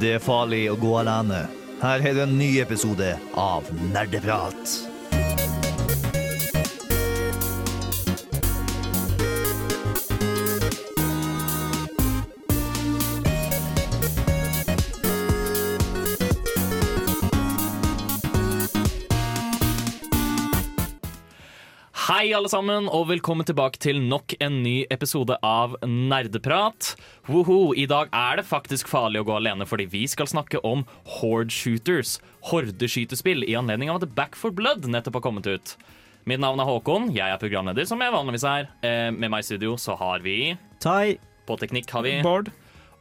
Det er farlig å gå alene. Her er det en ny episode av Nerdeprat. Alle sammen, og velkommen tilbake til nok en ny episode av Nerdeprat. Woho, I dag er det faktisk farlig å gå alene, fordi vi skal snakke om Horde Shooters. Hordeskytespill i anledning av at Back for Blood nettopp har kommet ut. Mitt navn er Håkon, jeg er programleder, som jeg vanligvis er. Eh, med meg i studio så har vi Tai. På teknikk har vi Bård.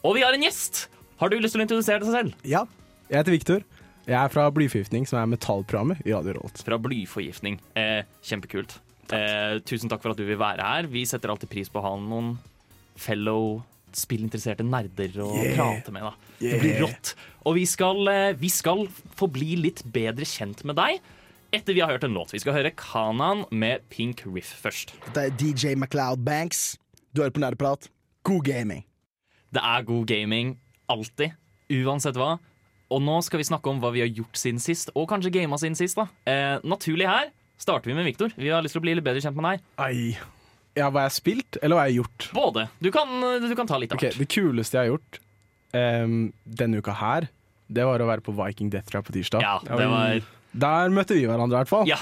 Og vi har en gjest! Har du lyst til å introdusere deg selv? Ja. Jeg heter Viktor. Jeg er fra Blyforgiftning, som er metallprogrammet i Radio Rolt. Fra blyforgiftning. Eh, kjempekult. Eh, tusen takk for at du vil være her. Vi setter alltid pris på å ha noen fellow spillinteresserte nerder å Yeah. prate med. da. Det blir rått. Og vi skal, eh, vi skal få bli litt bedre kjent med deg etter vi har hørt en låt. Vi skal høre Kanan med Pink Riff først. Det er DJ MacLeod Banks. Du hører på Nerdeprat. God gaming. Det er god gaming alltid, uansett hva. Og nå skal vi snakke om hva vi har gjort siden sist, og kanskje gama siden sist. da. Eh, naturlig her starter vi med Viktor. Vi har lyst til å bli litt bedre kjent med deg. Ei. Ja, hva jeg har spilt, eller hva jeg har gjort? Både. Du kan, du kan ta litt av hvert. Okay, Det kuleste jeg har gjort um, denne uka her, det var å være på Viking Death Trap på tirsdag. Ja, det var Der møtte vi hverandre, i hvert fall. Ja.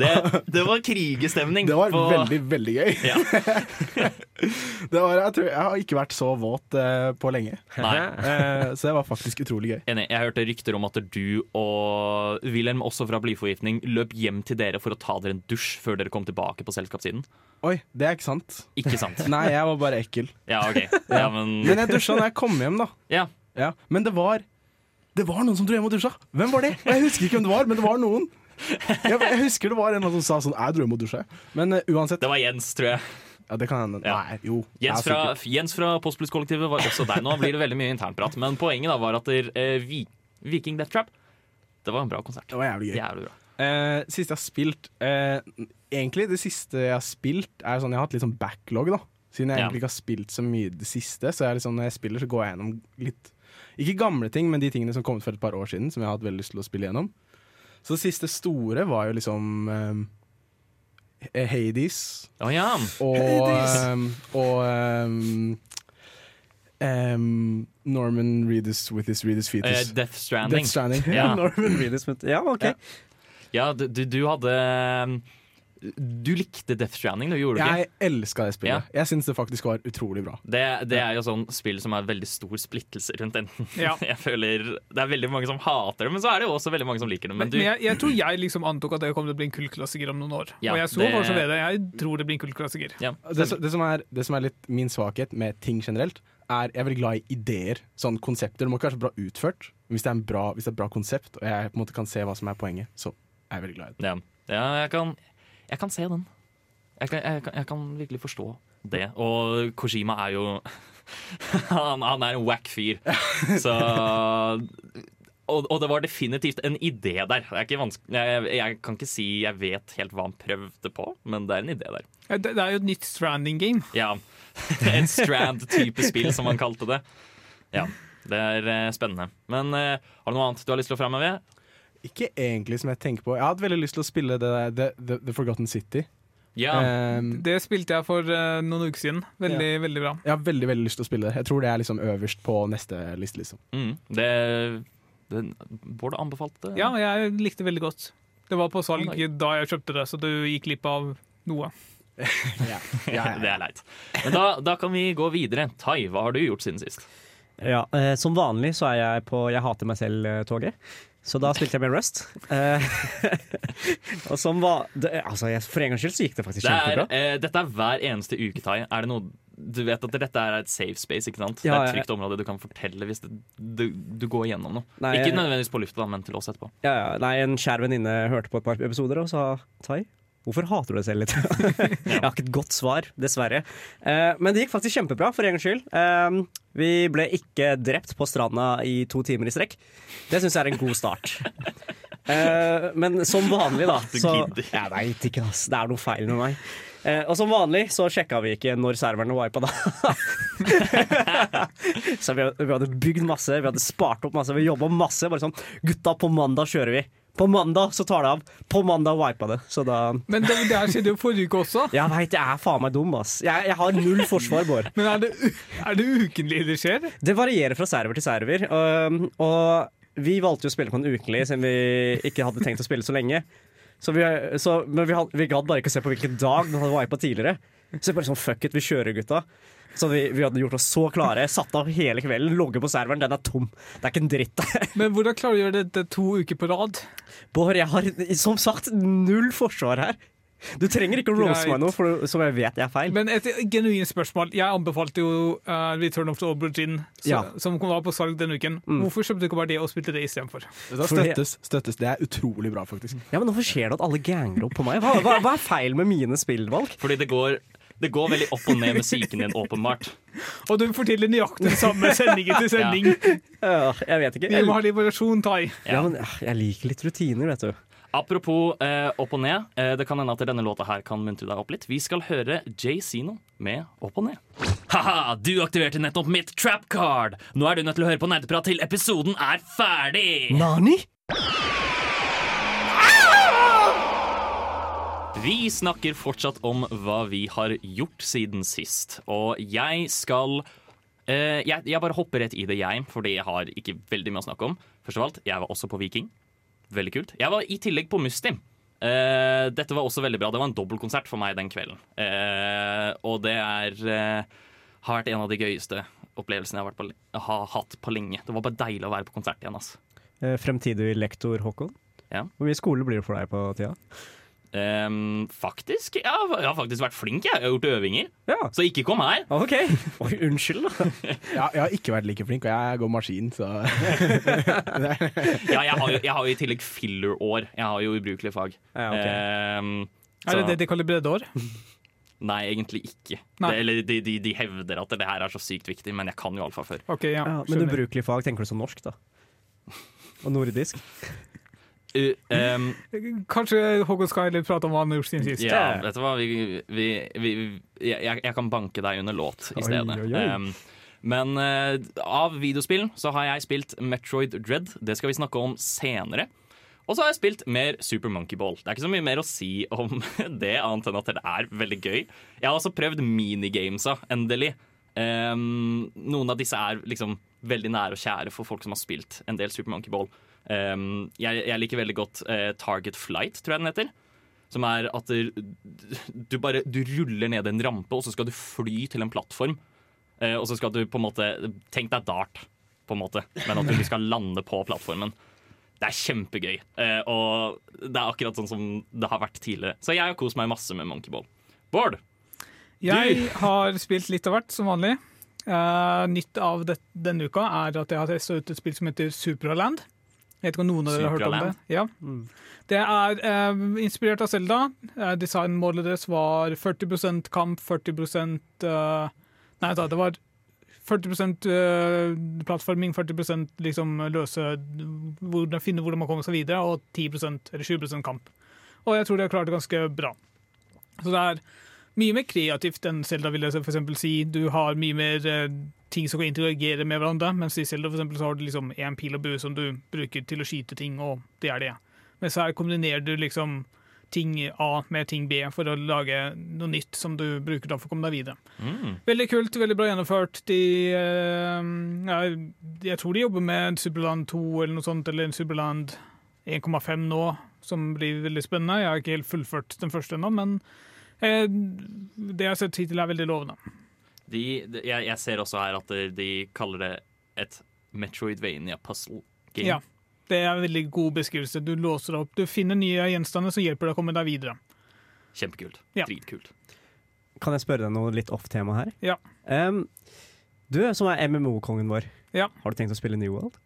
Det, det var krigestemning. Det var på- veldig, veldig gøy. Ja. Det var, jeg, tror, jeg har ikke vært så våt eh, på lenge. Nei. Eh, så det var faktisk utrolig gøy. Enig. Jeg hørte rykter om at du og Wilhelm, også fra blyforgiftning, løp hjem til dere for å ta dere en dusj før dere kom tilbake på selskapssiden. Oi, det er ikke sant. Ikke sant? Nei, jeg var bare ekkel. Ja, OK. Ja, men Men jeg dusja når jeg kom hjem, da. Ja. Ja, men det var Det var noen som dro hjem og dusja. Hvem var det? Jeg husker ikke hvem det var, men det var noen. Jeg, jeg husker det var en som sa sånn Jeg dro hjem og dusja. Men uh, uansett. Det var Jens, tror jeg. Ja, det kan hende. Ja. Nei, jo. Jens fra. Jens fra Postbluss-kollektivet var også deg. Nå blir det veldig mye internprat. Men poenget da var at der, eh, Vi- Viking Death Trap Det var en bra konsert. Det var jævlig gøy. Jævlig bra. Eh, siste jeg har spilt eh, Egentlig det siste jeg har spilt, er sånn jeg har hatt litt sånn backlog, da. Siden jeg Ja. egentlig ikke har spilt så mye det siste. Så jeg sånn, når jeg spiller, så går jeg gjennom litt Ikke gamle ting, men de tingene som kom ut for et par år siden, som jeg har hatt veldig lyst til å spille gjennom. Så det siste store var jo liksom um, Hades. Å ja. Og, um, og um, Norman Reedus with his Reedus fetus. fetus. Death Stranding. Death Stranding. Ja. Norman Reedus, Ja, OK. Ja. Ja, du, du, hadde Du likte Death Stranding, du gjorde du ikke? Jeg elska det spillet. Jeg syns det faktisk var utrolig bra. Det, det er jo sånn spill som er veldig stor splittelse rundt enten. Ja. Jeg føler Det er veldig mange som hater det, men så er det jo også veldig mange som liker det. Men Men, du, men jeg, jeg tror jeg liksom antok at det kommer til å bli en kultklassiker om noen år. Ja, og jeg så det- fortsatt ved det. Jeg tror det blir en kultklassiker. ja, Det, som- det, som er, det som er litt min svakhet med ting generelt, er jeg er veldig glad i ideer. Sånn konsepter. Det må ikke være så bra utført. Men hvis det er, en bra, hvis det er et bra konsept, og jeg på en måte kan se hva som er poenget, så er jeg veldig glad i det. ja, ja jeg, kan, jeg kan se den. Jeg kan, jeg, kan, jeg kan virkelig forstå det. Og Kojima er jo Han, han er en wack fyr. Så og, og det var definitivt en idé der. Det er ikke vanskelig, jeg, jeg kan ikke si jeg vet helt hva han prøvde på, men det er en idé der. Det, det er jo et nytt Stranding-game. Ja. Et Strand-type spill, som han kalte det. Ja, Det er eh, spennende. Men eh, har du noe annet du har lyst til å framheve? Ikke egentlig som jeg tenker på. Jeg hadde veldig lyst til å spille det der, The, The, The Forgotten City. Ja. Um, Det spilte jeg for uh, noen uker siden. Veldig, veldig bra. jeg har veldig veldig lyst til å spille det. Jeg tror det er liksom øverst på neste liste. liksom Mm, det, det Bård anbefalte det. Ja, jeg likte det veldig godt. Det var på salg oh, da jeg kjøpte det, så du gikk glipp av noe. ja. Ja, det er leit. Men da, da kan vi gå videre. Tai, hva har du gjort siden sist? Ja, eh, som vanlig så er jeg på Jeg hater meg selv-toget. Så da spilte jeg med Rust. Eh, og som var det, altså, For en gangs skyld så gikk det faktisk Det er, kjempebra. eh, dette er hver eneste uke, Tai. Er det noe du vet at dette er et safe space, ikke sant? Ja, det er et trygt område du kan fortelle hvis det, du, du går gjennom noe. Nei, ikke nødvendigvis på lufta, men til oss etterpå. Ja, ja, nei, En kjær venninne hørte på et par episoder og sa Tai, hvorfor hater du deg selv litt? jeg har ikke et godt svar, dessverre. Eh, men det gikk faktisk kjempebra, for en gangs skyld. Eh, vi ble ikke drept på stranda i to timer i strekk. Det syns jeg er en god start. Eh, men som vanlig, da så, Jeg veit ikke ass. Det er noe feil med meg. Eh, og som vanlig så sjekka vi ikke når serverne wipa, da. så vi, vi hadde bygd masse, vi hadde spart opp masse, vi jobba masse. Bare sånn Gutta, på mandag kjører vi. På mandag så tar det av. På mandag wipa det. Så da Men det, det her skjedde jo forrige uke også. Jeg veit jeg er faen meg dum, ass. Jeg, jeg har null forsvar, Bård. Men er det, er det ukentlig det skjer? Det varierer fra server til server. Og, og vi valgte jo å spille på en ukentlig, siden vi ikke hadde tenkt å spille så lenge. Så vi, så, men vi, had, vi gadd bare ikke se på hvilken dag den hadde wipa tidligere. Så bare sånn, fuck it, vi kjører, gutta. Så vi, vi hadde gjort oss så klare. Satt av hele kvelden, logget på serveren. Den er tom. Det er ikke en dritt der. Men hvordan klarer du å gjøre dette to uker på rad? Bård, jeg har som sagt null forsvar her. Du trenger ikke å rose meg nå, for, som jeg vet jeg er feil. Men et genuint spørsmål. Jeg anbefalte jo uh, Return of the Aubergine, så, Ja. som var på salg denne uken. Hvorfor kjøpte du ikke bare det og spilte det istedenfor? Det støttes, støttes. Det er utrolig bra, faktisk. Ja, men Hvorfor skjer det at alle ganger opp på meg? Hva, hva, hva er feil med mine spillvalg? Fordi det går, det går veldig opp og ned med psyken din, åpenbart. Og du forteller nøyaktig det samme sending etter sending. Øh, jeg vet ikke. Vi må ha litt variasjon, Tai. ja, men, øh, jeg liker litt rutiner, vet du. Apropos eh, opp og ned. Eh, det kan hende at denne låta her kan muntre deg opp litt. Vi skal høre Jay Zeno med Opp og ned. Ha-ha, du aktiverte nettopp mitt trap card. Nå er du nødt til å høre på nerdeprat til episoden er ferdig. Nani? Vi snakker fortsatt om hva vi har gjort siden sist. Og jeg skal eh, jeg, jeg bare hopper rett i det, jeg, fordi jeg har ikke veldig mye å snakke om. Først av alt, jeg var også på Viking. Veldig kult. Jeg var i tillegg på Mustim. Eh, dette var også veldig bra. Det var en dobbeltkonsert for meg den kvelden. Eh, og det er eh, har vært en av de gøyeste opplevelsene jeg har, vært på, har hatt på lenge. Det var bare deilig å være på konsert igjen. Altså. Fremtidig lektor Håkon. Ja. Hvor mye skole blir det for deg på tida? Ehm, faktisk. Ja, jeg har faktisk vært flink. Jeg, jeg har gjort øvinger. Ja. Så ikke kom her. OK. Oi, unnskyld, da. Ja, jeg har ikke vært like flink, og jeg går maskin, så Ja, jeg har, jo, jeg har jo i tillegg filler-år. Jeg har jo ubrukelige fag. Ja, okay. um, så... Er det det de kaller breddeår? Nei, egentlig ikke. Nei. Det, eller de, de, de hevder at det her er så sykt viktig, men jeg kan jo alfa før. Okay, ja. Ja, men ubrukelige fag, tenker du som norsk, da? Og nordisk? Uh, ehm, Kanskje Håkon skal heller prate om hva han har gjort siden sist. ja, vet du hva, vi, vi, vi, jeg, jeg kan banke deg under låt i stedet. oi, oi. Um, men uh, av videospill så har jeg spilt Metroid Dread. Det skal vi snakke om senere. Og så har jeg spilt mer Super Monkey Ball. Det er ikke så mye mer å si om det, annet enn at det er veldig gøy. Jeg har også prøvd minigamesa, endelig. Um, noen av disse er liksom veldig nære og kjære for folk som har spilt en del Super Monkey Ball. Ehm, jeg, jeg liker veldig godt uh, Target Flight, tror jeg den heter. Som er at du, bare du ruller ned en rampe, og så skal du fly til en plattform. Uh, og så skal du på en måte Tenk deg dart, på en måte, men at du skal lande på plattformen. Det er kjempegøy, Uh, og det er akkurat sånn som det har vært tidligere. Så jeg har kost meg masse med Monkeyball. Bård, Jeg har spilt litt av hvert, som vanlig. Nytt av det, denne uka er at jeg har testa ut et spill som heter Supraland. Jeg vet ikke om noen av dere har hørt om det? Ja. Det er eh, inspirert av Selda. Eh, Designmålet deres var 40% kamp, 40 eh, Nei, da, det var 40 eh, plattforming, 40% liksom løse hvordan, Finne hvordan man kommer seg videre, og 10% eller 20% kamp. Og jeg tror de har klart det ganske bra. Så det er mye mer kreativt enn Zelda, vil jeg for si. Du har mye mer eh, ting som kan interagere med hverandre, mens i eksempel, har du liksom én pil og bue som du bruker til å skyte ting, og det er det. Mens her kombinerer du liksom ting A med ting B for å lage noe nytt som du bruker da for å komme deg videre. mm. Veldig kult, veldig bra gjennomført. De, eh, jeg, jeg tror de jobber med Superland 2 eller noe sånt, eller Superland 1,5 nå, som blir veldig spennende. Jeg har ikke helt fullført den første ennå, men det jeg har sett hittil, er veldig lovende. de, de, jeg, jeg ser også her at de kaller det et Metroidvania puzzle game. Ja, det er en veldig god beskrivelse. Du låser opp, du finner nye gjenstander som hjelper deg å komme deg videre. Kjempekult. Ja. Dritkult. Kan jeg spørre deg noe litt off-tema her? Ja. Um, du som er MMO-kongen vår, Ja. har du tenkt å spille New World?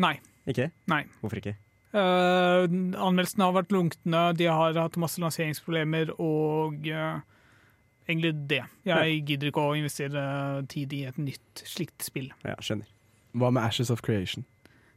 Nei. Ikke? Nei. Hvorfor ikke? Uh, anmeldelsene har vært lunkne, de har hatt masse lanseringsproblemer og uh, egentlig det. Jeg gidder ikke å investere tid i et nytt slikt spill. Ja, skjønner. Hva med Ashes of Creation?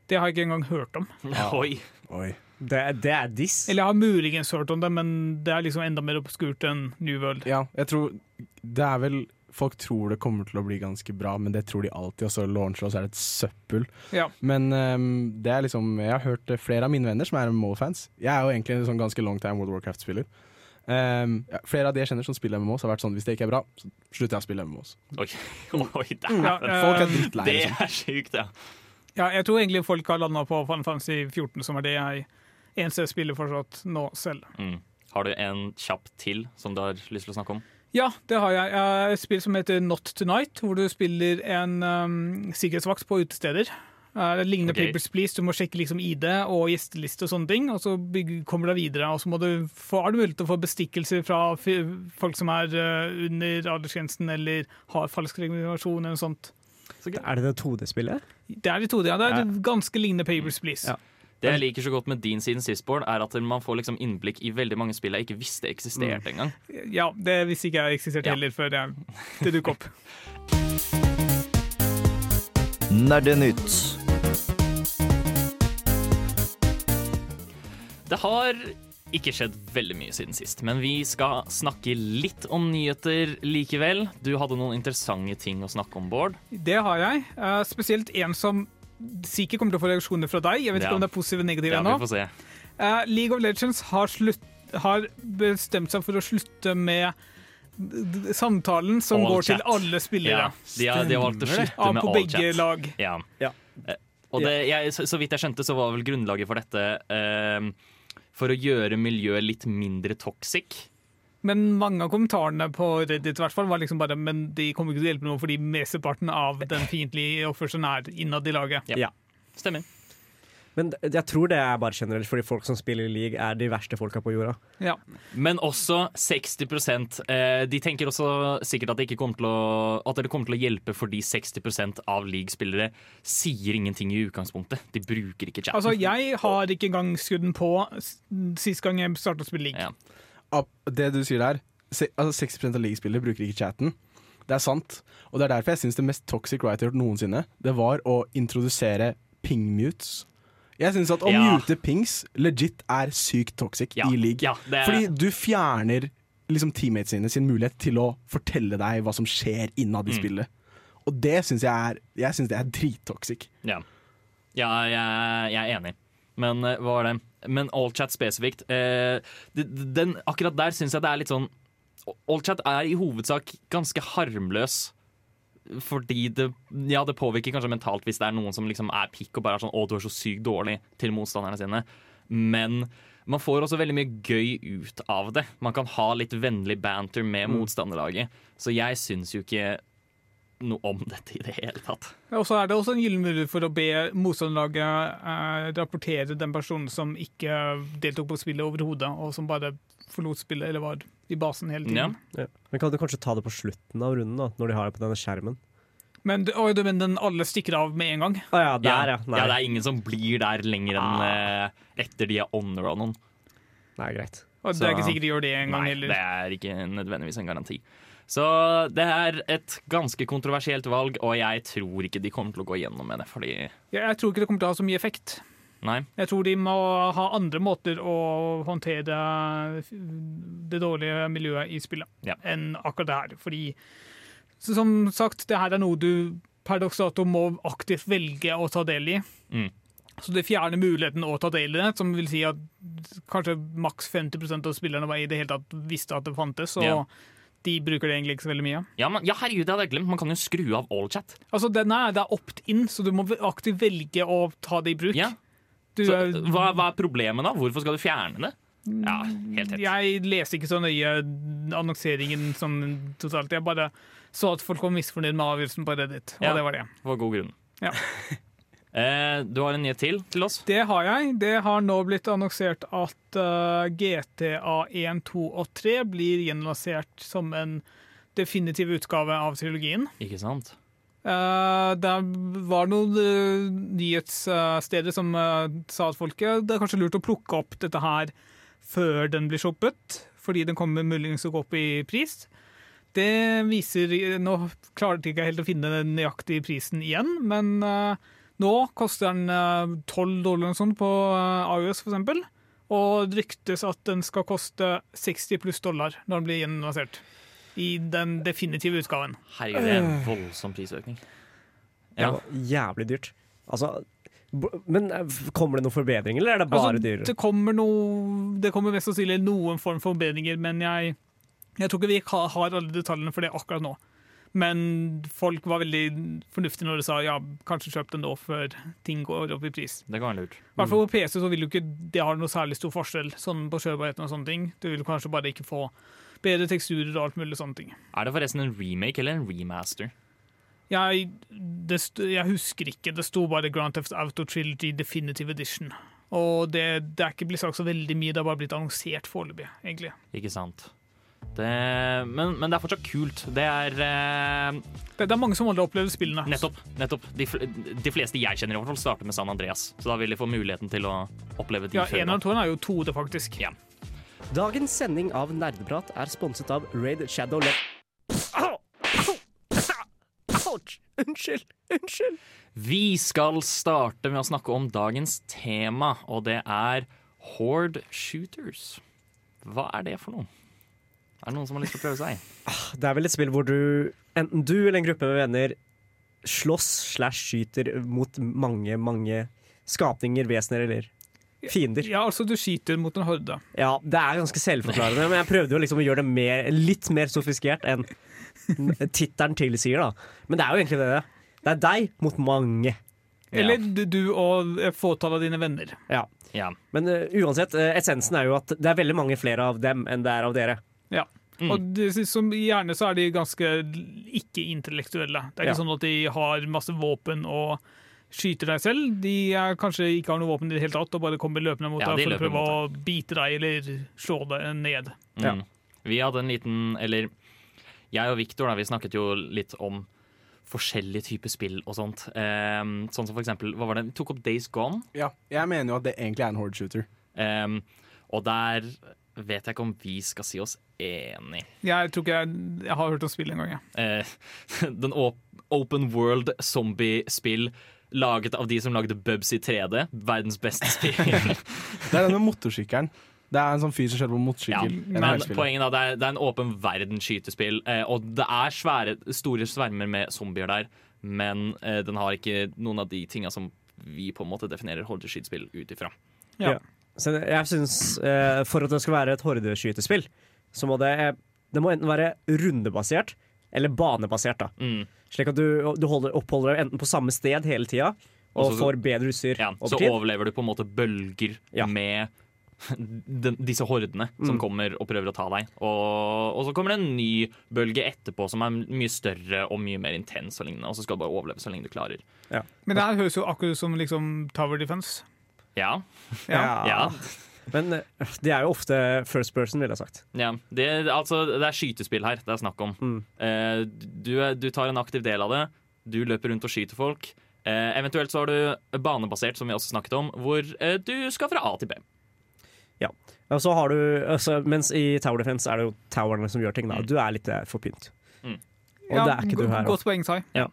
Det har jeg ikke engang hørt om. Oi. Oi. Det, det er diss. Eller jeg har muligens hørt om det, men det er liksom enda mer obskurt enn New World. Ja, jeg tror Det er vel Folk tror det kommer til å bli ganske bra, men det tror de alltid, og så launcher og så er det et søppel. Ja. Men um, det er liksom Jeg har hørt eh, flere av mine venner som er MMO-fans. Jeg er jo egentlig en sånn ganske long time World of Warcraft-spiller. Um, ja, flere av de jeg kjenner som spiller MMOs, har vært sånn hvis det ikke er bra, så slutter jeg å spille MMOs. Oi, Oi. Ja, Folk er eh, drittlei. Det Liksom. er sjukt, ja. Ja, jeg tror egentlig folk har landa på Final Fantasy 14, som er det jeg eneste spiller fortsatt nå selv. Mm. Har du en kjapp til som du har lyst til å snakke om? Ja, det har jeg. Jeg har et spill som heter Not Tonight, hvor du spiller en um, sikkerhetsvakt på utesteder. Eh, Det ligner okay. Papers, Please. Du må sjekke liksom ID og gjesteliste og sånne ting. Og så kommer du deg videre, og så må du få, er det mulig til å få bestikkelser fra f folk som er eh, under aldersgrensen eller har falsk regulasjon eller noe sånt. Er det det 2D-spillet? Det er i 2D, ja. Det er ganske lignende Papers, Please. Ja. Det jeg liker så godt med din siden sist, Bård, er at man får liksom innblikk i veldig mange spill jeg ikke visste eksisterte engang. Ja, det visste ikke jeg eksisterte Ja. heller før det, det dukket opp. Nerdenytt. Det har ikke skjedd veldig mye siden sist, men vi skal snakke litt om nyheter likevel. Du hadde noen interessante ting å snakke om, Bård. Det har jeg. Eh, spesielt en som sikkert kommer til å få reaksjoner fra deg. Jeg vet Ja. ikke om det er positive eller negative Ja, ennå. vi får se. Eh, League of Legends har, slutt, har bestemt seg for å slutte med samtalen som All går til alle spillere. Ja, de har, de har valgt å slutte med på begge lag. Ja. Ja. Eh, Og det, jeg, så, så vidt jeg skjønte, så var vel grunnlaget for dette uh, for å gjøre miljøet litt mindre toxic. Men mange av kommentarene på Reddit hvert fall var liksom bare Men de kommer ikke til å hjelpe noe fordi mesteparten av den fiendtlige oppførselen er innad i laget. Ja. Ja. Stemmer. Men jeg tror det er bare generelt fordi folk som spiller i league, er de verste folka på jorda. Ja. Men også 60 eh, De tenker også sikkert at det, ikke kommer til å, at det kommer til å hjelpe fordi 60% av league-spillere sier ingenting i utgangspunktet. De bruker ikke chatten. Altså, jeg har ikke engang skudden på sist gang jeg starta å spille league. Ja. Det du sier der, se, altså 60% av ligespillere bruker ikke chatten. Det er sant. Og det er derfor jeg syns det mest toxic jeg har gjort noensinne, det var å introdusere ping-mutes. Jeg syns at å Ja. mute pings legit er sykt toxic Ja. i league. Ja, er- Fordi du fjerner liksom teammates sine sin mulighet til å fortelle deg hva som skjer innad i Mm. spillet. Og det syns jeg er Jeg synes det er drittoxic. Ja, ja jeg, jeg er enig. Men eh, hva var det? Men allchat spesifikt eh, den, Akkurat der syns jeg det er litt sånn Allchat er i hovedsak ganske harmløs. Fordi det, ja, det påvirker kanskje mentalt hvis det er noen som liksom er pikk og bare er sånn 'Å, du er så sykt dårlig' til motstanderne sine. Men man får også veldig mye gøy ut av det. Man kan ha litt vennlig banter med motstanderlaget. Så jeg syns jo ikke noe om dette i det hele tatt. Og så er det også en gyllen mulighet for å be motstanderlaget eh, rapportere den personen som ikke deltok på spillet overhodet, og som bare forlot spillet eller var i basen hele tiden. Ja. Men kan du kanskje ta det på slutten av runden, da, når de har det på denne skjermen? Men, du- oi, du, mener den alle stikker av med en gang. Ah, ja, der, ja. Nei, ja, det er ingen som blir der lenger enn eh, etter de er honor av noen. Nei greit. Og det er ikke sikkert de gjør det en gang Nei, heller. det er ikke nødvendigvis en garanti. Så det er et ganske kontroversielt valg, og jeg tror ikke de kommer til å gå gjennom med det. Fordi Jeg, tror ikke det kommer til å ha så mye effekt. Nei. Jeg tror de må ha andre måter å håndtere det dårlige miljøet i spillet Ja. enn akkurat det her. Fordi, som sagt, det her er noe du per dags dato må aktivt velge å ta del i. Mm. Så det fjerner muligheten å ta del i det, som vil si at kanskje maks 50% av spillerne var i det hele tatt visste at det fantes, og Ja. De bruker det egentlig ikke så veldig mye. Ja, men, ja, herregud, det hadde jeg glemt. Man kan jo skru av allchat. Altså, det, nei, det er opt-in, så du må aktivt velge å ta det i bruk. Ja. Du, Så, er, hva, hva er problemet, da? Hvorfor skal du fjerne det? Ja, helt helt. Jeg leste ikke så nøye annonseringen sånn totalt. Jeg bare så at folk var misfornøyd med avgjørelsen på Reddit, og Ja. det var det. For god grunn. Ja. eh, du har en nyhet til til oss? Det har jeg. Det har nå blitt annonsert at GTA 1, 2 og 3 blir gjenlansert som en definitiv utgave av trilogien. Ikke sant? Uh, det var noen uh, nyhetssteder som sa at folk uh, det er kanskje lurt å plukke opp dette her før den blir shoppet, fordi den kommer muligens til å gå opp i pris. Det viser Nå klarte jeg ikke helt å finne den nøyaktige prisen igjen, men uh, Nå koster den eh, 12 dollar eller noe sånt på AUS, iOS, for eksempel. Og det ryktes at den skal koste 60 pluss dollar når den blir gjennomlansert. I den definitive utgaven. Herregud, det er en voldsom prisøkning. Det Ja. var jævlig dyrt. Altså, men eh, kommer det noen forbedringer, eller er det bare Altså, dyrere? det kommer noe Det kommer mest sannsynlig noen form for forbedringer, men jeg, jeg tror ikke vi har alle detaljene for det akkurat nå. Men folk var veldig fornuftige når de sa ja, kanskje kjøp den nå før ting går opp i pris. Det kan være lurt. I hvert fall på PC så vil jo ikke det ha noe særlig stor forskjell sånn på kjørbarheten og sånne ting. Du vil kanskje bare ikke få bedre teksturer og alt mulig sånne ting. Er det forresten en remake eller en remaster? Jeg, jeg husker ikke. Det sto bare Grand Theft Auto Trilogy Definitive Edition. Og det, det er ikke blitt sagt så veldig mye, det har bare blitt annonsert foreløpig, egentlig. Ikke sant? Det, men, men det er fortsatt kult. Det er eh, Det, det er mange som aldri har opplevd spillene. nettopp. nettopp. De, de fleste jeg kjenner, i hvert fall starter med San Andreas. Så da vil de få muligheten til å oppleve de Ja, før. En av toene er jo 2D, faktisk. Ja. Dagens sending av Nerdeprat er sponset av Raid Shadow Le... Au! Au! Ouch! Unnskyld! Unnskyld! Vi skal starte med å snakke om dagens tema, og det er Horde Shooters. Hva er det for noe? Er det noen som har lyst til å prøve seg? Det er vel et spill hvor du, enten du eller en gruppe med venner, slåss slash skyter mot mange, mange skapninger, vesener eller fiender. Ja, altså du skyter mot en horde. Ja, det er ganske selvforklarende, men jeg prøvde jo liksom å gjøre det mer, litt mer sofistikert enn tittelen tilsier, da. Men det er jo egentlig det. Det er deg mot mange. Eller du- du og et fåtall av dine venner. Ja. Ja. Men uh, uansett, eh, essensen er jo at det er veldig mange flere av dem enn det er av dere. Ja. Mm. Og det, som gjerne så er de ganske ikke-intellektuelle. Det er ikke Ja. sånn at de har masse våpen og skyter deg selv. De er kanskje ikke har noe våpen i det hele tatt og bare kommer løpende mot Ja, deg for å prøve å bite deg eller slå deg ned. Ja. Mm. Vi hadde en liten Eller jeg og Victor vi snakket jo litt om forskjellige typer spill og sånt. Um, sånn som for eksempel, hva var det? Vi tok opp Days Gone. Ja, jeg mener jo at det egentlig er en horde shooter. Um, og der vet jeg ikke om vi skal si oss enig. Jeg tror ikke jeg, jeg har hørt om spillet en gang. jeg. Eh, den op open world zombie-spill laget av de som lagde Bubs i 3D. Verdens beste spill. Det er den med motorsykkelen. Det er en sånn fyr som kjører på motorsykkel. Ja, men poenget da, det er, det er en åpen verden skytespill, eh, og det er svære, store svermer med zombier der, men eh, den har ikke noen av de tinga som vi på en måte definerer holdeskytespill ut ifra. Ja. Ja. Så jeg synes, eh, For at det skal være et hordeskytespill, så må det, det må enten være rundebasert eller banebasert. da Mm. Slik at du, du holder, oppholder deg enten på samme sted hele tida og Også, får bedre utstyr Ja, så tid. overlever du på en måte bølger Ja. med den, disse hordene som Mm. kommer og prøver å ta deg. Og, og så kommer det en ny bølge etterpå som er mye større og mye mer intens, og lignende, og så skal du bare overleve så lenge du klarer. Men det her høres jo akkurat ut som liksom Tower Defense. Ja, Ja. ja. Men de det er jo ofte first person, ville jeg sagt. ja. Det, altså, det er skytespill her det er snakk om. Mm. Eh, du, er- du tar en aktiv del av det. Du løper rundt og skyter folk. Eh, eventuelt så har du banebasert, som vi også snakket om, hvor eh, du skal fra A til B. Og så har du, altså, mens i Tower Defense er det jo towerne som gjør ting. da Mm. Du er litt forpynt. for pynt. Mm. Og det er ikke du her. Godt poeng, Sai. Jeg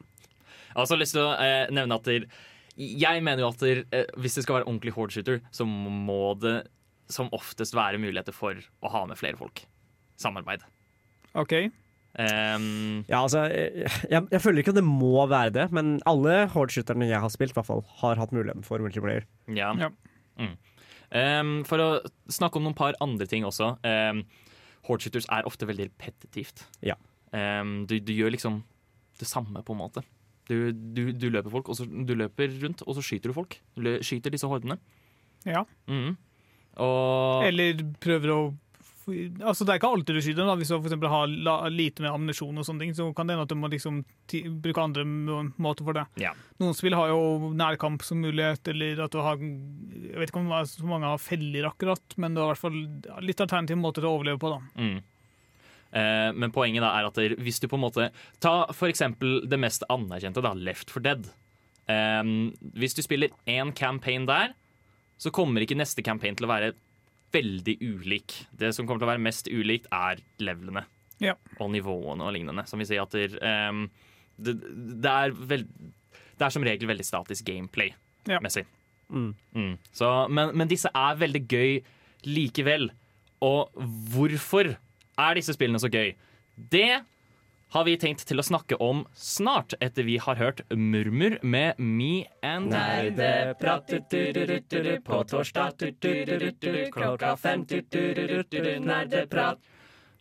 har også lyst til å eh, nevne at der, Jeg mener jo at der, eh, hvis det skal være ordentlig hordeshooter, så må det som oftest være muligheter for å ha med flere folk. Samarbeid. OK. Um, Ja, altså, jeg, jeg, jeg føler ikke at det må være det, men alle hordeshooterne jeg har spilt, i hvert fall, har hatt muligheten for multiplayer. ja. Ja. Mm. Um, for å snakke om noen par andre ting også. Um, Hordshooters er ofte veldig repetitivt. Ja. Um, du, du gjør liksom det samme, på en måte. Du, du, du løper folk, så, du løper rundt, og så skyter du folk. Lø- skyter disse hordene. Ja. Mm. Og Eller prøver å Altså Det er ikke alltid du skyter. da Hvis du for har la, lite med ammunisjon, og sånne ting Så kan det hende at du må liksom bruke andre måter for det. Ja. Noen spill har jo nærkamp som mulighet, eller at du har Jeg vet ikke om så mange har feller akkurat, men du har i hvert fall litt alternative måter til å overleve på. da Mm. Eh, men poenget da er at der, hvis du på en måte Ta eksempel det mest anerkjente, da, Left for Dead. Ehm, hvis du spiller én campaign der, så kommer ikke neste campaign til å være veldig ulik. Det som kommer til å være mest ulikt, er levelene Ja. og nivåene og lignende. Som vi sier at der, ehm, det, det er veld, det er som regel veldig statisk gameplay-messig. Mm. Mm. Så, men, men disse er veldig gøy likevel. Og hvorfor er disse spillene så gøy? Det har vi tenkt til å snakke om snart, etter vi har hørt Murmur med Me and Nerdeprat på torsdag klokka fem nerdeprat.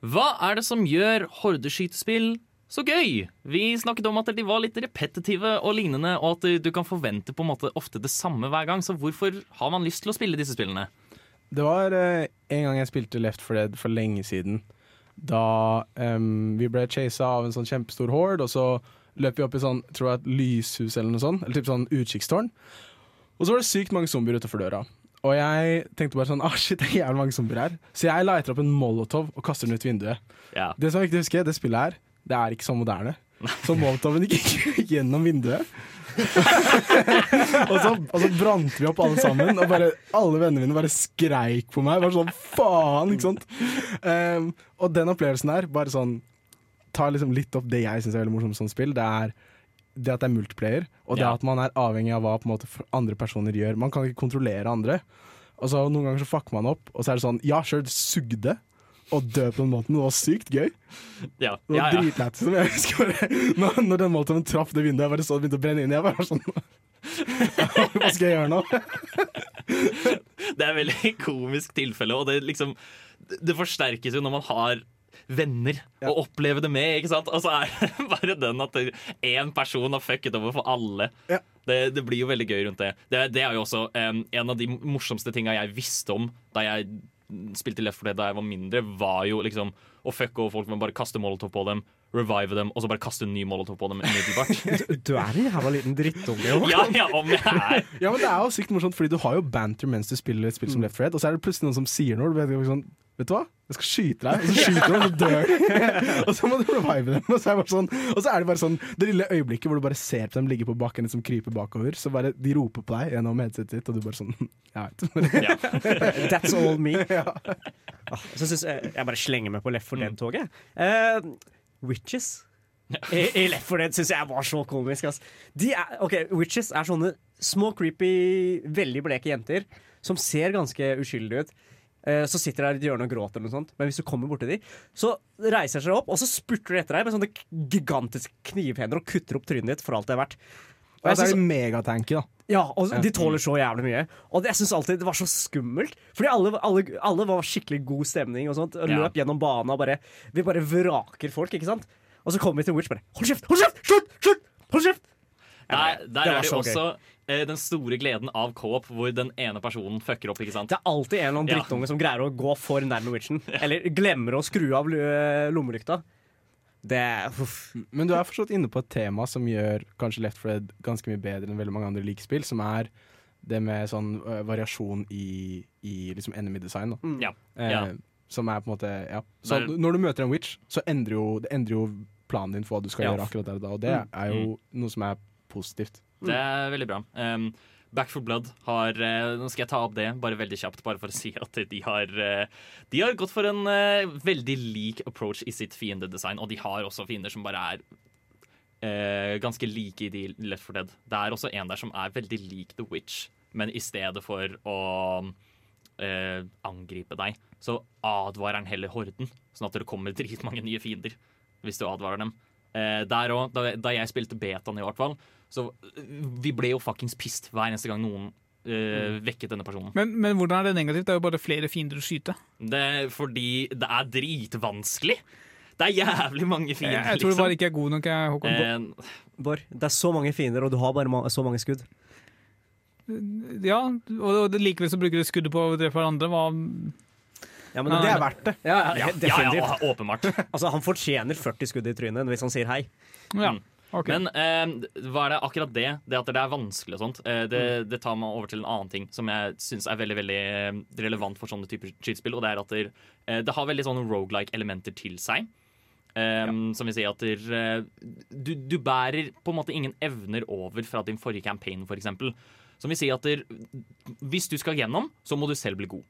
Hva er det som gjør hordeskytespill så gøy? Vi snakket om at de var litt repetitive og lignende, og at du kan forvente på en måte ofte det samme hver gang. Så hvorfor har man lyst til å spille disse spillene? Det var eh, en gang jeg spilte Left 4 Dead for lenge siden. Da um, vi ble chasa av en sånn kjempestor horde, og så løp vi opp i sånn, tror jeg et lyshus eller noe sånt. Eller typ sånn utkikkstårn. Og så var det sykt mange zombier utenfor døra. Og jeg tenkte bare sånn ah shit, det er jævlig mange zombier her. Så jeg lighter opp en molotov og kaster den ut vinduet. Ja. Det som er viktig å huske, det spillet her, det er ikke så moderne. Så molotoven gikk gjennom vinduet. og, så, og så brant vi opp alle sammen, og bare, alle vennene mine bare skreik på meg. Bare sånn faen, ikke sant. Um, og den opplevelsen der, bare sånn tar liksom litt opp det jeg syns er veldig morsomt som spill. Det er det at det er multiplayer, og det Ja. at man er avhengig av hva måte andre personer gjør. Man kan ikke kontrollere andre. Og så Noen ganger så fucker man opp, og så er det sånn Ja, sjøl, sugde å dø på den måten. Det var sykt gøy. Ja, Det var ja, ja. dritlættis. som Jeg husker bare når, når den moltoven traff det vinduet, jeg bare så det begynte å brenne inn. Jeg bare sånn Hva skal jeg gjøre nå? Det er et veldig komisk tilfelle, og det liksom Det forsterkes jo når man har venner Ja. å oppleve det med, ikke sant? Og så er det bare den at én person har fucket over for alle. Ja. Det, det blir jo veldig gøy rundt det. Det, det er jo også um, en av de morsomste tinga jeg visste om da jeg spilte Left 4 Dead da jeg var mindre, var jo liksom å fucke over folk med bare kaste molotov på dem, revive dem, og så bare kaste en ny molotov på dem umiddelbart. Du er en jævla liten drittunge. jo. ja, ja, om jeg er Ja, men Det er jo sykt morsomt, fordi du har jo banter mens du spiller et spill som Left for red og så er det plutselig noen som sier noe. Du vet, sånn, vet du hva? Jeg skal skyte deg, og så skyter du, og så dør og så må du revive dem. Og så, er det sånn, og så er det bare sånn det lille øyeblikket hvor du bare ser på dem ligge på bakken liksom kryper bakover. Så bare de roper på deg gjennom headsetet ditt, og du bare sånn Jeg vet. ja. That's all me. Ah, så synes jeg, jeg bare slenger meg på Left for Dead-toget. Uh, witches i, i Left for Dead syns jeg var så komisk. ass. De er, okay, Witches er sånne små, creepy, veldig bleke jenter som ser ganske uskyldige ut. Eh, Så sitter de der i et hjørne og gråter, eller noe sånt. men hvis du kommer borti dem, så reiser de seg opp og så spurter de etter deg med sånne gigantiske knivhender og kutter opp trynet ditt for alt det er verdt. Og jeg ja, det er synes- de megatanky, da. ja, og de tåler så jævlig mye. Og jeg syns alltid det var så skummelt. Fordi alle, alle, alle var skikkelig god stemning og sånt. Og Ja. løp gjennom banen og bare Vi bare vraker folk, ikke sant? Og så kommer vi til Witch bare Hold kjeft! Hold kjeft! Slutt! Slutt! Hold kjeft! Jeg Der, det er det så jo gøy. også eh, den store gleden av co-op, hvor den ene personen fucker opp. ikke sant? Det er alltid en eller annen Ja. drittunge som greier å gå for nærme Witchen. Eller glemmer å skru av lommelykta. Det uff. Men du er forstått inne på et tema som gjør kanskje Left 4 Dead ganske mye bedre enn veldig mange andre likespill, som er det med sånn uh, variasjon i, i liksom enemy design. Mm. Ja. Eh, Ja. Som er på en måte ja. Så Der- når du møter en witch, så endrer jo, det endrer jo planen din for hva du skal Ja. gjøre akkurat der og da, og det Mm. er jo noe som er positivt. Det er veldig bra. Um, Back for Blood har eh, Nå skal jeg ta opp det bare veldig kjapt, bare for å si at de har eh, De har gått for en eh, veldig lik approach i sitt fiendedesign, og de har også fiender som bare er eh, ganske like i de Left for Dead. Det er også en der som er veldig lik The Witch, men i stedet for å eh, angripe deg, så advarer han heller horden, sånn at det kommer dritmange nye fiender hvis du advarer dem. Eh, der òg, da, da jeg spilte betaen i hvert fall, så eh, vi ble jo fuckings pissed hver eneste gang noen eh, vekket denne personen. Men, men hvordan er det negativt? Det er jo bare flere fiender å skyte. Det er fordi det er dritvanskelig. Det er jævlig mange Jeg, fiender, jeg tror det bare liksom. ikke er god nok. Jeg, Håkon. Uh, Bård, det er så mange fiender, og du har bare ma så mange skudd. Ja, og og likevel så bruker du skuddet på å drepe hverandre. Hva, Ja, men det er verdt det. Ja, ja, ja, ja, ja, åpenbart. Altså, han fortjener 40 skudd i trynet hvis han sier hei. ja, Mm. Ok. Men eh, hva er det akkurat det? Det at det er vanskelig og sånt, eh, det, det tar meg over til en annen ting som jeg syns er veldig veldig eh, relevant for sånne typer skytespill, og det er at det, eh, det har veldig sånne rogelike-elementer til seg. Ja. Som vil si at der, eh, du, du bærer på en måte ingen evner over fra din forrige campaign, f.eks. Som vil si at der, hvis du skal gjennom, så må du selv bli god.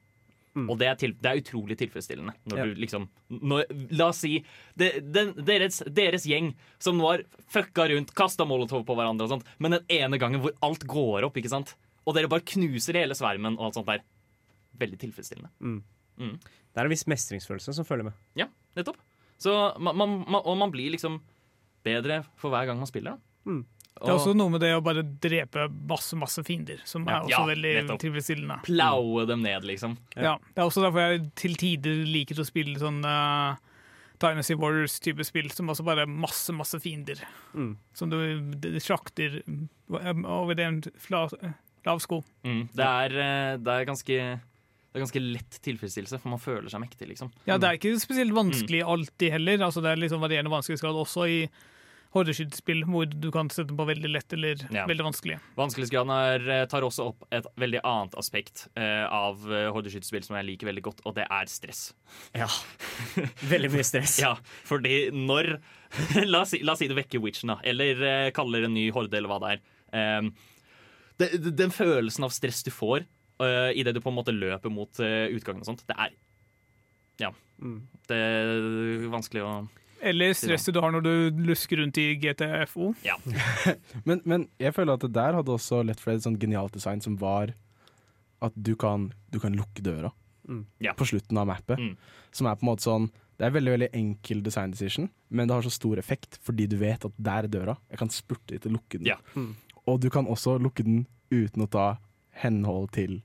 Mm. Og det er, til, det er utrolig tilfredsstillende. Når Ja. du liksom når, La oss si det, den, deres, deres gjeng som nå har fucka rundt, kasta molotov på hverandre og sånt, men den ene gangen hvor alt går opp, ikke sant? Og dere bare knuser hele svermen og alt sånt der. Veldig tilfredsstillende. Det er en viss mestringsfølelse som følger med. Ja, nettopp. Så man, man, man, og man blir liksom bedre for hver gang man spiller. Da. Mm. Det er også noe med det å bare drepe masse masse fiender, som er også Ja, veldig tilfredsstillende. Plaue dem ned, liksom. Ja. Det er også derfor jeg til tider liker å spille sånn uh, Dynasty Warriors-type spill, som også bare er masse, masse fiender. Mm. Som du sjakter um, over en fla, lav sko. Mm. Det, er, eh, det er ganske det er ganske lett tilfredsstillelse, for man føler seg mektig, liksom. Ja, det er ikke spesielt vanskelig alltid heller. Altså, det er liksom varierende vanskelighetsgrad også i hordeskytespill, hvor du kan sette den på veldig lett eller Ja. veldig vanskelig. Vanskelighetsgraden eh, tar også opp et veldig annet aspekt uh, av eh, som jeg liker veldig godt, og det er stress. Ja. Veldig mye stress. Ja, fordi når La oss si, la oss si du vekker witchen, da, eller uh, kaller en ny horde, eller hva det er. Um, det, det- den følelsen av stress du får uh, idet du på en måte løper mot uh, utgangen og sånt, det er Ja. Mm. Det er vanskelig å Eller stresset du har når du lusker rundt i GTFO. Ja. Men, men jeg føler at det der hadde også Left 4 Dead et sånt genialt design som var at du kan, du kan lukke døra Mm. På slutten av mappet. Mm. Som er på en måte sånn Det er veldig veldig enkel design decision, men det har så stor effekt fordi du vet at der er døra. Jeg kan spurte litt og lukke den. Ja. Mm. Og du kan også lukke den uten å ta henhold til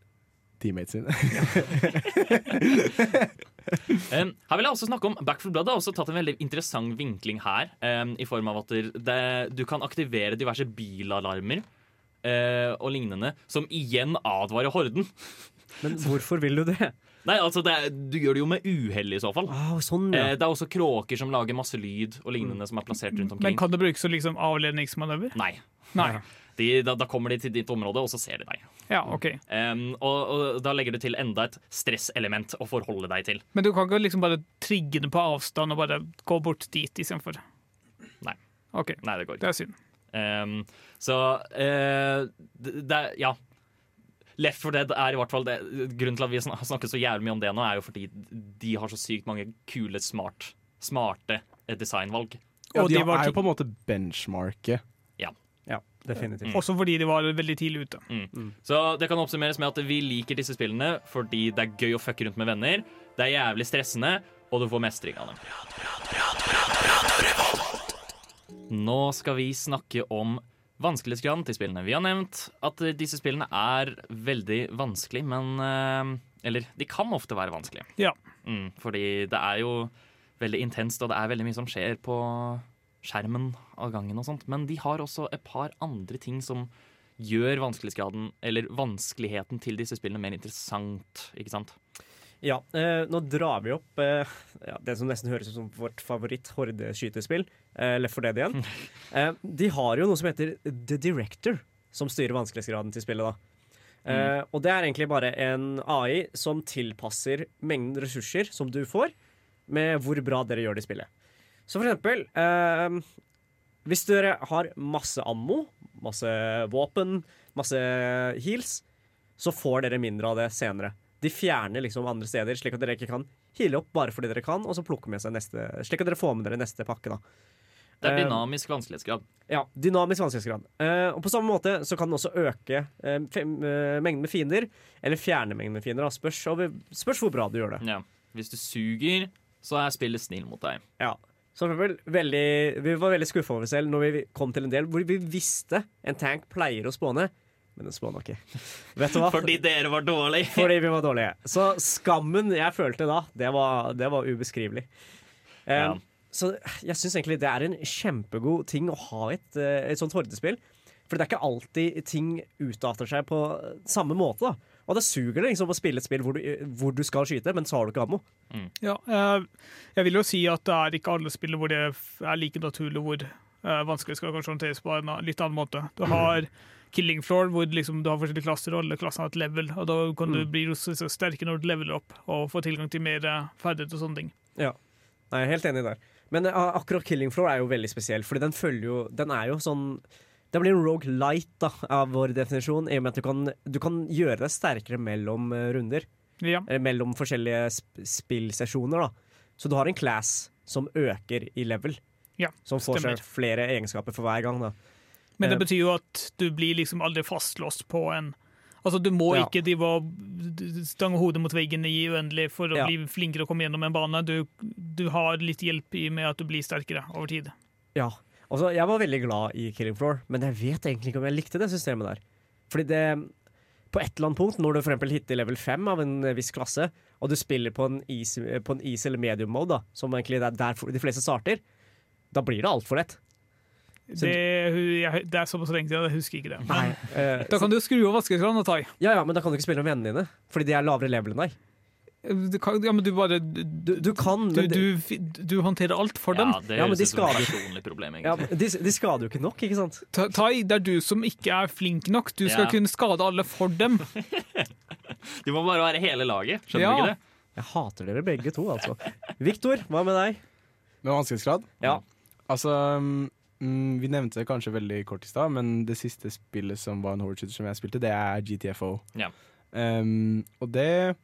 teammates sine. Um, her vil jeg også snakke om Back for Blood har også tatt en veldig interessant vinkling her. Um, I form av at det, det, du kan aktivere diverse bilalarmer uh, og lignende, som igjen advarer horden. Men hvorfor vil du det? Nei, altså det, Du gjør det jo med uhell, i så fall. Oh, sånn, ja. Eh, det er også kråker som lager masse lyd og lignende som er plassert rundt omkring. Men kan det brukes som liksom avledningsmanøver? Nei. Nei. De, da, da kommer de til ditt område, og så ser de deg. Ja, OK. Um, og, og da legger du til enda et stresselement å forholde deg til. Men du kan ikke liksom bare trigge det på avstand og bare gå bort dit istedenfor? Nei. Okay. Nei, det går ikke. det er synd. Um, så uh, det, det Ja. Left 4 Dead er i hvert fall det. Grunnen til at vi har snakket så jævlig mye om det nå, er jo fordi de har så sykt mange kule, smart, smarte eh, designvalg. Ja, Og de de var er jo på en måte benchmarket. Definitivt. Også fordi de var veldig tidlig ute. Så det kan oppsummeres med at vi liker disse spillene fordi det er gøy å fucke rundt med venner, det er jævlig stressende, og du får mestring av dem. Nå skal vi snakke om vanskelighetsgraden til spillene. Vi har nevnt at disse spillene er veldig vanskelig, men eh, Eller de kan ofte være vanskelige. Ja. Mm, fordi det er jo veldig intenst, og det er veldig mye som skjer på skjermen av gangen og sånt. Men de har også et par andre ting som gjør vanskelighetsgraden, eller vanskeligheten til disse spillene mer interessant, ikke sant? Ja, eh, nå drar vi opp eh, ja, det som nesten høres ut som vårt favoritt-hordeskytespill, eh, Left 4 Dead igjen. Eh, de har jo noe som heter The Director, som styrer vanskelighetsgraden til spillet. da. Eh, og det er egentlig bare en AI som tilpasser mengden ressurser som du får, med hvor bra dere gjør det i spillet. Så for eksempel eh, Hvis dere har masse ammo, masse våpen, masse heals, så får dere mindre av det senere. De fjerner liksom andre steder, slik at dere ikke kan heale opp bare fordi dere kan, og så plukke med seg neste Slik at dere får med dere neste pakke, da. Det er Eh, dynamisk vanskelighetsgrad. ja, dynamisk vanskelighetsgrad. Eh, og på samme måte så kan den også øke eh, fem, eh, mengden med fiender, eller fjerne mengden med fiender. Da. Spørs, over, spørs hvor bra du gjør det. Ja. Hvis du suger, så er spillet snill mot deg. Ja. Så eksempel, veldig, vi var veldig skuffa over oss selv når vi kom til en del hvor vi visste en tank pleier å spåne, men den spåna ikke. Vet du hva? Fordi dere var dårlige. Fordi vi var dårlige. Så skammen jeg følte da, det var, det var ubeskrivelig. Um, Ja. Så jeg syns egentlig det er en kjempegod ting å ha et, eh, et sånt hordespill. For det er ikke alltid ting utarter seg på samme måte. da Og det suger det liksom å spille et spill hvor du, hvor du skal skyte, men så har du ikke ammo. Ja, eh, jeg vil jo si at det er ikke alle spill hvor det er like naturlig hvor uh, vanskelig skal kanskje håndteres på en litt annen måte. Du har Killing Floor, hvor liksom du har forskjellige klasser, og alle klassene har et level. Og da kan du bli så, så sterke når du leveler opp og får tilgang til mer ferdighet ferdigheter og sånne ting. Ja. Nei, jeg er helt enig der. Men eh, akkurat Killing Floor er jo veldig spesiell, Fordi den følger jo Den er jo sånn Det blir en rogue light da, av vår definisjon, i og med at du kan, du kan gjøre deg sterkere mellom eh, runder. Ja. eller mellom forskjellige sp spillsesjoner. da. Så du har en class som øker i level. Ja, som får stemmer. seg flere egenskaper for hver gang. da. Men det Eh, betyr jo at du blir liksom aldri fastlåst på en Altså, du må Ja. ikke de var, stange hodet mot veggen i uendelig for å Ja. bli flinkere å komme gjennom en bane. Du, du har litt hjelp i med at du blir sterkere over tid. Ja. Altså, jeg var veldig glad i Killing Floor, men jeg vet egentlig ikke om jeg likte det systemet der. Fordi det På et eller annet punkt, når du for eksempel hitter level 5 av en eh, viss klasse, og du spiller på en easy, på en easy eller medium mode, da, som egentlig er der de fleste starter, da blir det altfor lett. Så- Det, jeg, det er såpass lenge siden, jeg husker ikke det. Nei. Eh, Da kan du skru av vaskekranen og ta i. ja, ja, men da kan du ikke spille med vennene dine, fordi de er lavere level enn deg. Du kan, ja, men du bare Du, Du, kan, du, du, du håndterer alt for dem. Ja, det Ja, men de ut som et personlig problem, ja, egentlig. de, de skader jo ikke nok, ikke sant? Ta, Tai, det er du som ikke er flink nok. Du skal Ja. kunne skade alle for dem. Du må bare være hele laget. Skjønner Ja. du ikke det? Jeg hater dere begge to, altså. Victor, hva med deg? Med vanskelighetsgrad? Ja. Altså mm, Vi nevnte det kanskje veldig kort i stad, men det siste spillet som var en horde som jeg spilte, det er GTFO. Ja. Um, og det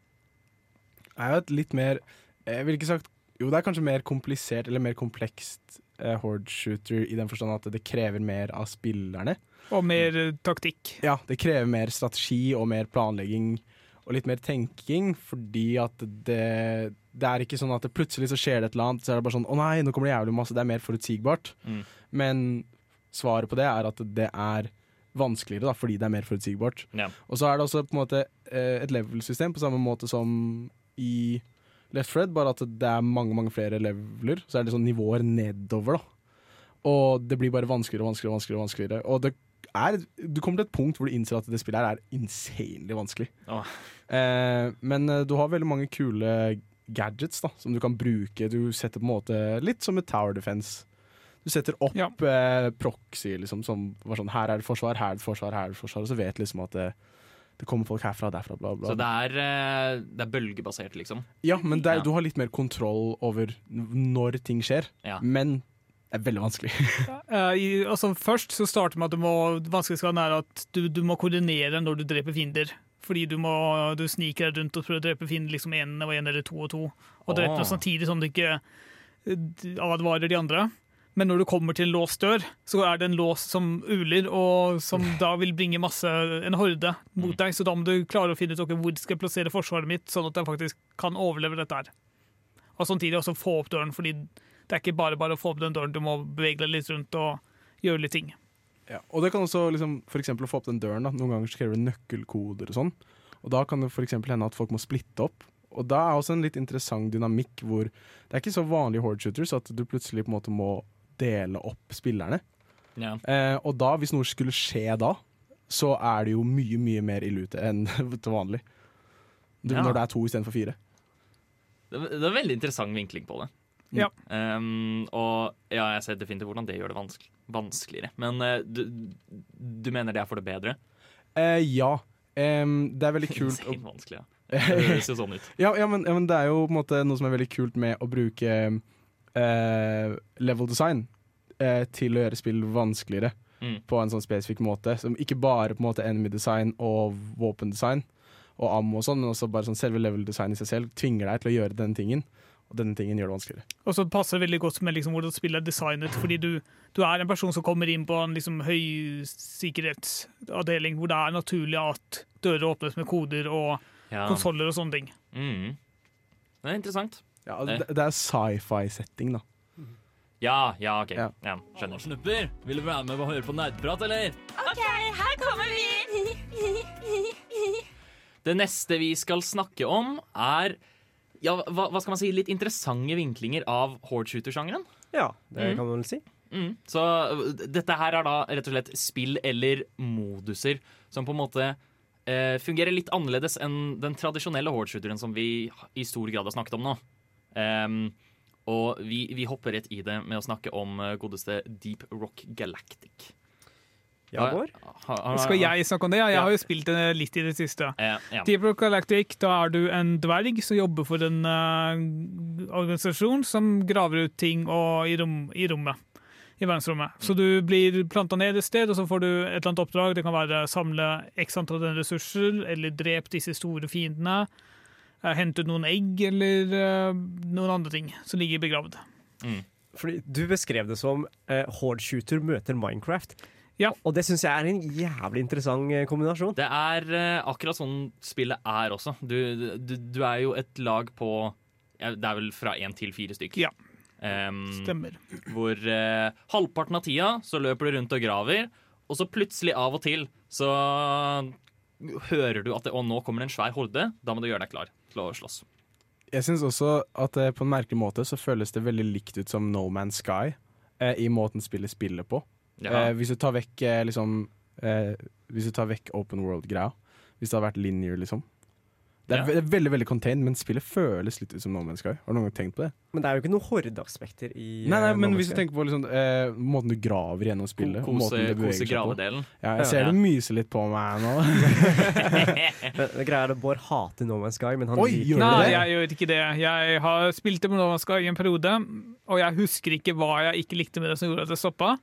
er jo et litt mer Jeg ville ikke sagt Jo, det er kanskje mer komplisert eller mer komplekst eh, horde shooter i den forstand at det krever mer av spillerne. Og mer eh, taktikk. Ja, det krever mer strategi og mer planlegging og litt mer tenking, fordi at det, det er ikke sånn at det plutselig så skjer det et eller annet, så er det bare sånn å nei, nå kommer det jævlig masse. Det er mer forutsigbart. Mm. Men svaret på det er at det er vanskeligere, da, fordi det er mer forutsigbart. Ja. Og så er det også på en måte eh, et level-system på samme måte som i Left Fred, bare at det er mange mange flere leveler. Så er det sånn nivåer nedover, da. Og det blir bare vanskeligere og vanskeligere. Vanskeligere, vanskeligere. Og det er, du kommer til et punkt hvor du innser at det spillet her er insanely vanskelig. Oh. Eh, men eh, du har veldig mange kule gadgets da, som du kan bruke. Du setter på en måte litt som et tower defense. Du setter opp Ja. eh, proxy, liksom, som var sånn Her er det forsvar, her er det forsvar, her er det forsvar. Og så vet liksom at det, det kommer folk herfra og derfra, bla, bla. Så det er, eh, det er bølgebasert, liksom. Ja, men det er, Ja. du har litt mer kontroll over når ting skjer. Ja. Men det er veldig vanskelig. uh, i, altså først så starter med at du må er at du, du må koordinere når du dreper fiender. Fordi du må du sniker deg rundt og prøver å drepe fiender liksom én og én eller to og to. Og dreper Åh. dem samtidig som du ikke eh, advarer de andre. Men når du kommer til en låst dør, så er det en lås som uler, og som da vil bringe masse, en horde mot Mm. deg. Så da må du klare å finne ut okay, hvor skal jeg plassere forsvaret mitt, sånn at jeg faktisk kan overleve dette her. Og samtidig også få opp døren, fordi det er ikke bare bare å få opp den døren, du må bevege deg litt rundt og gjøre litt ting. Ja, og det kan også liksom, for å få opp den døren. Da. Noen ganger så krever det nøkkelkoder og sånn. Og da kan det eksempel hende at folk må splitte opp. Og da er også en litt interessant dynamikk hvor det er ikke så vanlig horde shooters at du plutselig på en måte må dele opp spillerne. Ja. Eh, og da, hvis noe skulle skje da, så er det jo mye, mye mer ille ute enn til vanlig. Du, Ja. Når det er to istedenfor fire. Det, det er en veldig interessant vinkling på det. Ja. Um, og ja, jeg ser definitivt hvordan det gjør det vanske- vanskeligere. Men uh, du, du mener det er for det bedre? Eh, ja. Um, det er veldig kult å vanskelig, ja. Det høres jo sånn ut. Ja, ja, men, ja, men det er jo på en måte noe som er veldig kult med å bruke eh, level design eh, til å gjøre spill vanskeligere Mm. på en sånn spesifikk måte. Som ikke bare på en måte enemy design og våpendesign og ammo og sånn, men også bare sånn selve level design i seg selv tvinger deg til å gjøre denne tingen, og denne tingen gjør det vanskeligere. Og så passer det veldig godt med liksom hvordan spillet er designet, fordi du, du er en person som kommer inn på en liksom høysikkerhetsavdeling hvor det er naturlig at dører åpnes med koder og Ja. konsoller og sånne ting. Mm. Det er interessant. Ja, altså, det, det er sci-fi-setting, da. Ja, ja, OK. Ja. Ja, skjønner. Snupper, vil du være med og høre på nerdprat, eller? OK, her kommer vi! Det neste vi skal snakke om, er ja, hva, hva skal man si, litt interessante vinklinger av horde shooter-sjangeren. Ja, det Mm. kan man vel si. Mm. Så dette her er da rett og slett spill eller moduser som på en måte eh, fungerer litt annerledes enn den tradisjonelle horde-shooteren som vi i stor grad har snakket om nå. Em, og vi, vi hopper rett i det med å snakke om eh, godeste Deep Rock Galactic. Ja, Bård? Skal jeg snakke om det? Ja, jeg Ja. har jo spilt det litt i det siste. Ja, ja. Deep Rock Galactic, da er du en dverg som jobber for en uh, organisasjon som graver ut ting og, i, rom, i rommet. I verdensrommet. Så du blir planta ned et sted, og så får du et eller annet oppdrag. Det kan være samle x antall ressurser, eller drep disse store fiendene. Eh, hente ut noen egg eller eh, noen andre ting som ligger begravd. Fordi Du beskrev det som uh, Horde Shooter møter Minecraft. Ja. Og det syns jeg er en jævlig interessant eh, kombinasjon. Det er eh, akkurat sånn spillet er også. Du, du, du er jo et lag på Det er vel fra én til fire stykker. Ja. Um, Stemmer. hvor eh, halvparten av tida så løper du rundt og graver, og så plutselig av og til så hører du at det, å, nå kommer det en svær horde. Da må du gjøre deg klar til å slåss. Jeg syns også at eh, på en merkelig måte så føles det veldig likt ut som No Man's Sky eh, i måten spillet spiller på. Ja. Eh, hvis du tar vekk eh, liksom eh, Hvis du tar vekk open world-greia. Hvis det hadde vært linear, liksom. Det er Ja. ve veldig veldig contained, men spillet føles litt ut som No Man's Sky. Har du noen gang tenkt på det? Men det er jo ikke noen hordeaspekter i Nei, nei, eh, men No hvis du tenker på liksom, eh, måten du graver gjennom spillet, Kose, kose gravedelen. Ja, jeg ser Ja. du myser litt på meg nå. Men det greia er at Bård hater No Man's Sky, men han Oi, liker Nei, det? jeg gjør ikke det. Jeg har spilt det med Man's Sky i en periode, og jeg husker ikke hva jeg ikke likte med det som gjorde at det stoppa.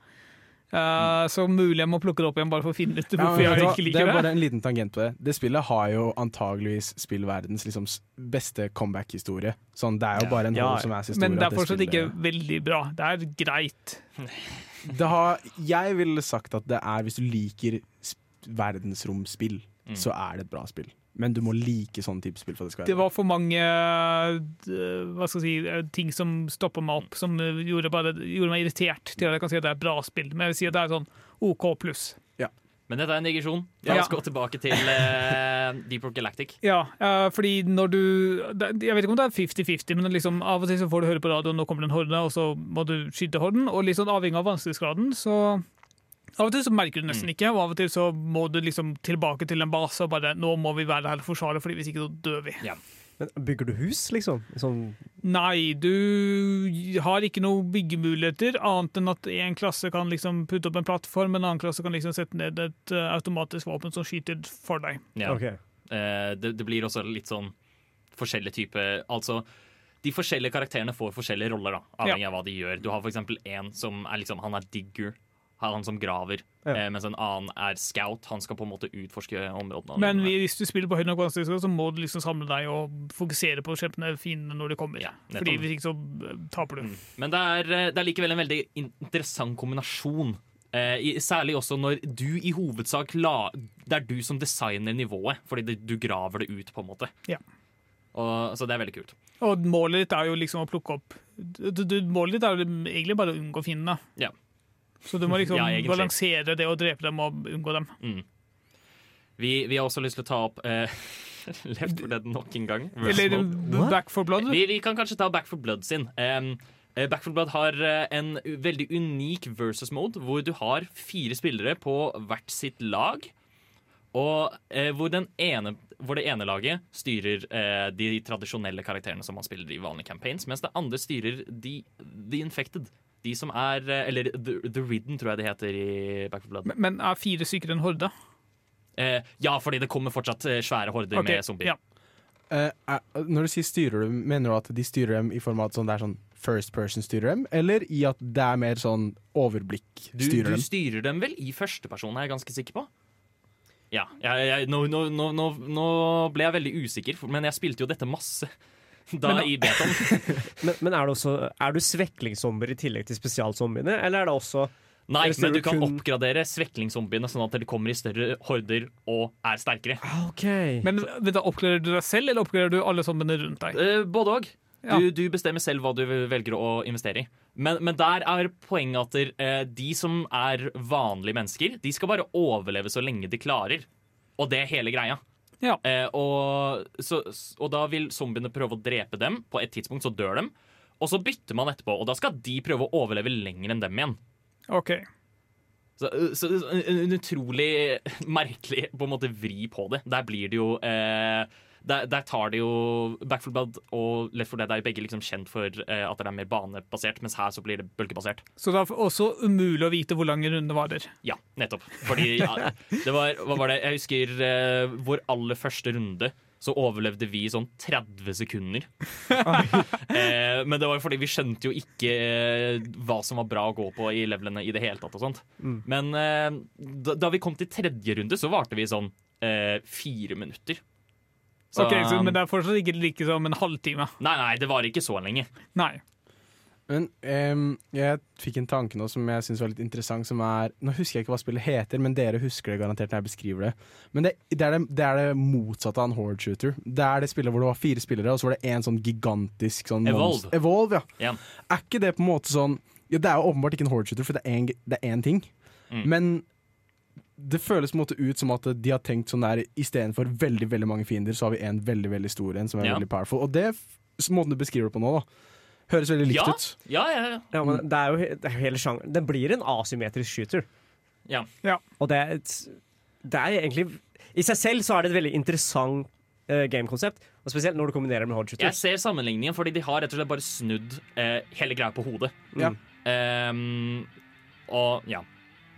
Eh, så mulig jeg må plukke det opp igjen bare for å finne ut Ja, hvorfor men jeg ikke liker det. det er bare en liten tangent på det. Det spillet har jo antageligvis spillverdens liksom, beste comeback-historie. Sånn, det er jo bare en Ja, ja. som er historie. Men det er fortsatt ikke veldig bra. Det er greit. det har, Jeg ville sagt at det er hvis du liker sp- verdensromspill, Mm. så er det et bra spill. Men du må like sånn type spill for det skal Det var for mange eh, hva skal jeg si, eh, ting som stoppa meg opp, som eh, gjorde, bare, gjorde meg irritert til at jeg kan si at det er et bra spill. Men jeg vil si at det er sånn OK pluss. Men dette er en digresjon. Ja. La oss gå tilbake til uh, Deep Rock Galactic. Ja, uh, fordi når du Jeg vet ikke om det er 50-50, men liksom av og til så får du høre på radioen nå kommer det en horde, og så må du skyte horden. Og litt sånn avhengig av vanskelighetsgraden, så Av og til så merker du nesten ikke, og av og til så må du liksom tilbake til en base og bare Nå må vi være her og forsvare, for hvis ikke så dør vi. Men Bygger du hus, liksom? Sånn, Nei, du har ikke noen byggemuligheter, annet enn at en klasse kan liksom putte opp en plattform, en annen klasse kan liksom sette ned et uh, automatisk våpen som skyter for deg. Ja. Okay. Uh, det, det blir også litt sånn forskjellige typer Altså, de forskjellige karakterene får forskjellige roller, da, avhengig av hva de gjør. Du har for eksempel en som er liksom Han er digger. Han som graver. Ja. Eh, mens en annen er scout. Han skal på en måte utforske områdene. Men hvis du spiller på høy nok vanskelighetsgrad, så må du liksom samle deg og fokusere på å kjempe fiendene når de kommer. Ja. Fordi hvis ikke så eh, taper du. Mm. Men det er, eh, det er likevel en veldig interessant kombinasjon. Eh, særlig også når du i hovedsak la Det er du som designer nivået, fordi det, du graver det ut, på en måte. Ja. Og, så det er veldig kult. Og målet ditt er jo liksom å plukke opp du, du, Målet ditt er jo egentlig bare å unngå fiendene. Ja. Så du må liksom Ja, balansere det å drepe dem og unngå dem. Vi, vi har også lyst til å ta opp eh, Left for Dead nok en gang. Eller Back for Blood. Vi, vi kan kanskje ta Back for Blood sin. Um, Back for Blood har eh, en veldig unik versus mode, hvor du har fire spillere på hvert sitt lag. Og eh, hvor, den ene, hvor det ene laget styrer eh, de tradisjonelle karakterene som man spiller i vanlige campaigns, mens det andre styrer de, The Infected. De som er eh, Eller The, the Ridden, tror jeg det heter i Back for Blood. Men- Men er fire stykker en horde? Eh, ja, fordi det kommer fortsatt eh, svære horder okay, med zombier. ja. Eh, når du sier styrer du, mener du at de styrer dem i form av at sånn, det er sånn first person styrer dem, eller i at det er mer sånn overblikk styrer du dem? styrer dem vel i førsteperson, er jeg ganske sikker på. Ja, jeg, jeg, nå, nå, nå, nå ble jeg veldig usikker, men jeg spilte jo dette masse da Men- i beton. Men, men er, det også, er du sveklingszombier i tillegg til spesialzombiene, eller er det også Nei, men du kan kun- oppgradere sveklingszombiene sånn at de kommer i større horder og er sterkere. Okay. Men da Oppgraderer du deg selv, eller oppgraderer du alle zombiene rundt deg? Eh, både òg. Ja. Du, du bestemmer selv hva du velger å investere i. Men, men der er poenget at eh, de som er vanlige mennesker, de skal bare overleve så lenge de klarer. Og det er hele greia. Ja. Eh, og, så, og da vil zombiene prøve å drepe dem. På et tidspunkt så dør de. Og så bytter man etterpå, og da skal de prøve å overleve lenger enn dem igjen. OK. Så, så en, en utrolig merkelig på en måte vri på det. Der blir det jo eh, der, der tar det jo Back 4 Blood og Left for Dead er jo begge liksom kjent for eh, at det er mer banebasert, mens her så blir det bølgebasert. Så det er også umulig å vite hvor lang en runde varer. Ja, nettopp. Fordi ja, det var, hva var det? Jeg husker eh, vår aller første runde. Så overlevde vi i sånn 30 sekunder. eh, men det var jo fordi vi skjønte jo ikke eh, hva som var bra å gå på i levelene i det hele tatt. og sånt. Men eh, da, da vi kom til tredje runde, så varte vi sånn eh, fire minutter. Så, Ok, så, Men det er fortsatt ikke like som en halvtime. Nei, nei, det varer ikke så lenge. Nei. Men um, jeg fikk en tanke nå som jeg syns var litt interessant, som er Nå husker jeg ikke hva spillet heter, men dere husker det garantert når jeg beskriver det. Men det, det, er, det, det er det motsatte av en horde shooter. Det er det spillet hvor det var fire spillere, og så var det en sånn gigantisk sånn Evolve. monster- Evolve, ja. Yeah. Er ikke det på en måte sånn ja, Det er jo åpenbart ikke en horde shooter, for det en- det er én ting. Mm. Men det føles på en måte ut som at de har tenkt sånn der istedenfor veldig veldig mange fiender, så har vi en veldig veldig stor en som er Ja. veldig powerful. Og det, måten du beskriver det på nå, da, høres veldig likt Ja. ut. Ja, ja, ja. Ja, men det er jo det er jo hele sjangeren. Det blir en asymmetrisk shooter. Ja. Ja. Og det er, et, det er egentlig I seg selv så er det et veldig interessant uh, gamekonsept. Og spesielt når du kombinerer med hodeshooter. shooter. Jeg ser sammenligningen, fordi de har rett og slett bare snudd uh, hele greia på hodet. Ja. Um, og ja.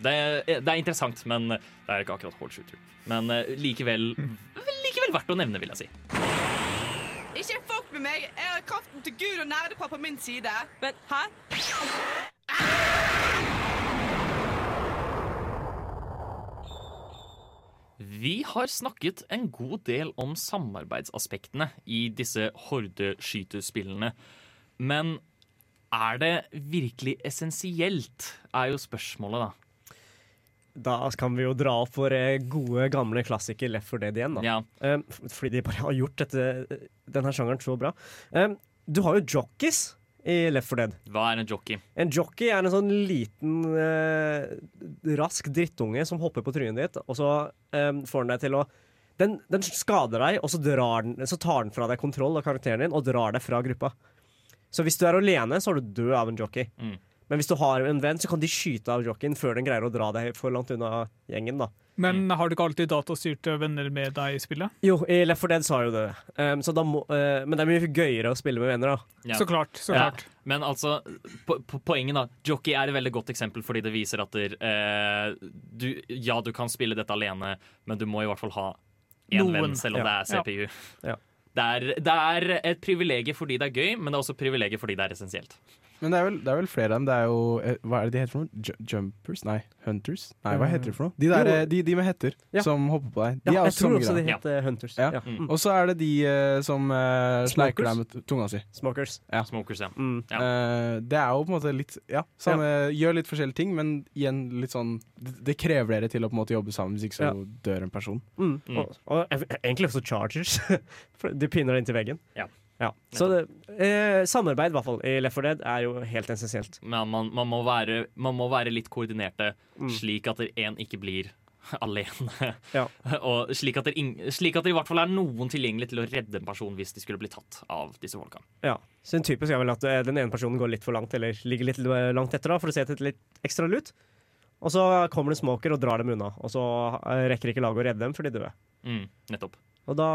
Det, det er interessant, men det er ikke akkurat hard shooter. Men eh, likevel Likevel verdt å nevne, vil jeg si. Ikke folk med meg! Jeg har kraften til Gud og nerdepar på min side. Men hæ? Vi har snakket en god del om samarbeidsaspektene i disse hordeskytespillene. Men er det virkelig essensielt, er jo spørsmålet, da. Da kan vi jo dra opp vår eh, gode, gamle klassiker Left 4 Dead igjen. da Ja. Um, fordi de bare har gjort dette, denne sjangeren så bra. Um, du har jo jockeys i Left 4 Dead. Hva er en jockey? En jockey er en sånn liten, uh, rask drittunge som hopper på trynet ditt, og så um, får den deg til å den, den skader deg, og så, drar den, så tar den fra deg kontroll av karakteren din og drar deg fra gruppa. Så hvis du er alene, så er du død av en jockey. Mm. Men hvis du har en venn, så kan de skyte av jockeyen før den greier å dra deg for langt unna gjengen. da Men har du ikke alltid datastyrte venner med deg i spillet? Jo, i Left 4 Dead sa jo det. Um, så da må, uh, men det er mye gøyere å spille med venner, da. Ja. Så klart. så Ja. klart. Men altså, po po poenget da Jockey er et veldig godt eksempel fordi det viser at der, uh, du, Ja, du kan spille dette alene, men du må i hvert fall ha én Noen. venn, selv om Ja. det er CPU. Ja. Det, er, det er et privilegium fordi det er gøy, men det er også et privilegium fordi det er essensielt. Men det er, vel, det er vel flere av dem. Det er jo eh, Hva er det de heter for noe? Ju jumpers? Nei, hunters? Nei, hva heter det for noe? De, der, eh, de, de med hetter Ja. som hopper på deg. De Ja, er jeg tror også de heter Hunters. Ja. Ja. Mm. Og så er det de uh, som uh, sleiker deg med tunga si. Smokers. Smokers, ja. Mm. Ja. Eh, det er jo på en måte litt Ja, samme, gjør litt forskjellige ting, men igjen litt sånn Det, det krever dere til å på en måte jobbe sammen, hvis ikke så Ja. dør en person. Mm. Mm. Og, og egentlig også Chargers. De pinner deg inntil veggen. Ja. Ja. Så det, eh, samarbeid i hvert fall i Left 4 Dead er jo helt essensielt. Men man, man, må være, man må være litt koordinerte, Mm. slik at én ikke blir alene. Ja. Og slik at, det slik at det i hvert fall er noen tilgjengelig til å redde en person hvis de skulle bli tatt av disse folka. Ja. Så en typisk er vel at eh, den ene personen går litt for langt, eller ligger litt eh, langt etter da, for å se etter litt ekstra lut. Og så kommer det en smoker og drar dem unna, og så eh, rekker ikke laget å redde dem, for de dør. Mm, nettopp. Og da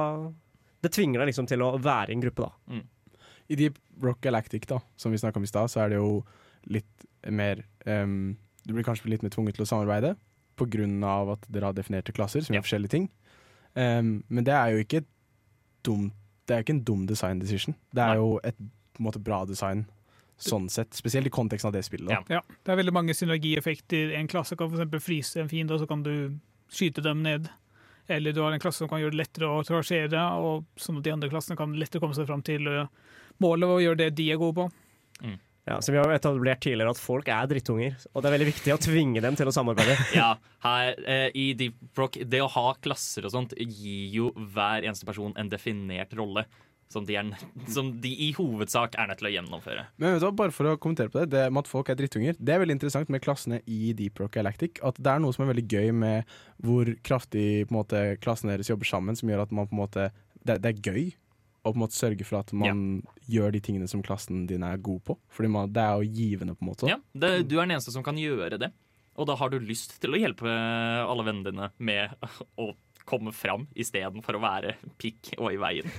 Det tvinger deg liksom til å være i en gruppe, da. I Deep Rock Galactic, da, som vi snakka om i stad, så er det jo litt mer um, Du blir kanskje litt mer tvunget til å samarbeide av at dere har definerte klasser som Ja. gjør forskjellige ting. Um, men det er jo ikke dumt Det er ikke en dum design decision. Det er Nei. jo et på en måte bra design sånn sett. Spesielt i konteksten av det spillet. Da. Ja. Ja, det er veldig mange synergieffekter. En klasse kan f.eks. fryse en fiende, og så kan du skyte dem ned. Eller du har en klasse som kan gjøre det lettere å trasjere, og sånn at de andre klassene kan lettere komme seg fram til eh, målet og gjøre det de er gode på. Ja, så Vi har etablert tidligere at folk er drittunger, og det er veldig viktig å tvinge dem til å samarbeide. Ja, her eh, i Deep Rock Det å ha klasser og sånt gir jo hver eneste person en definert rolle. Som de, er, som de i hovedsak er nødt til å gjennomføre. Men vet du hva, bare for å kommentere på det, det med at folk er drittunger Det er veldig interessant med klassene i Deep Rock Galactic. At det er noe som er veldig gøy med hvor kraftig på en måte, klassen deres jobber sammen, som gjør at man på en måte Det, det er gøy å på en måte sørge for at man gjør de tingene som klassen din er god på. Fordi man, det er jo givende, på en måte. Ja, det, du er den eneste som kan gjøre det. Og da har du lyst til å hjelpe alle vennene dine med å komme fram istedenfor å være pikk og i veien.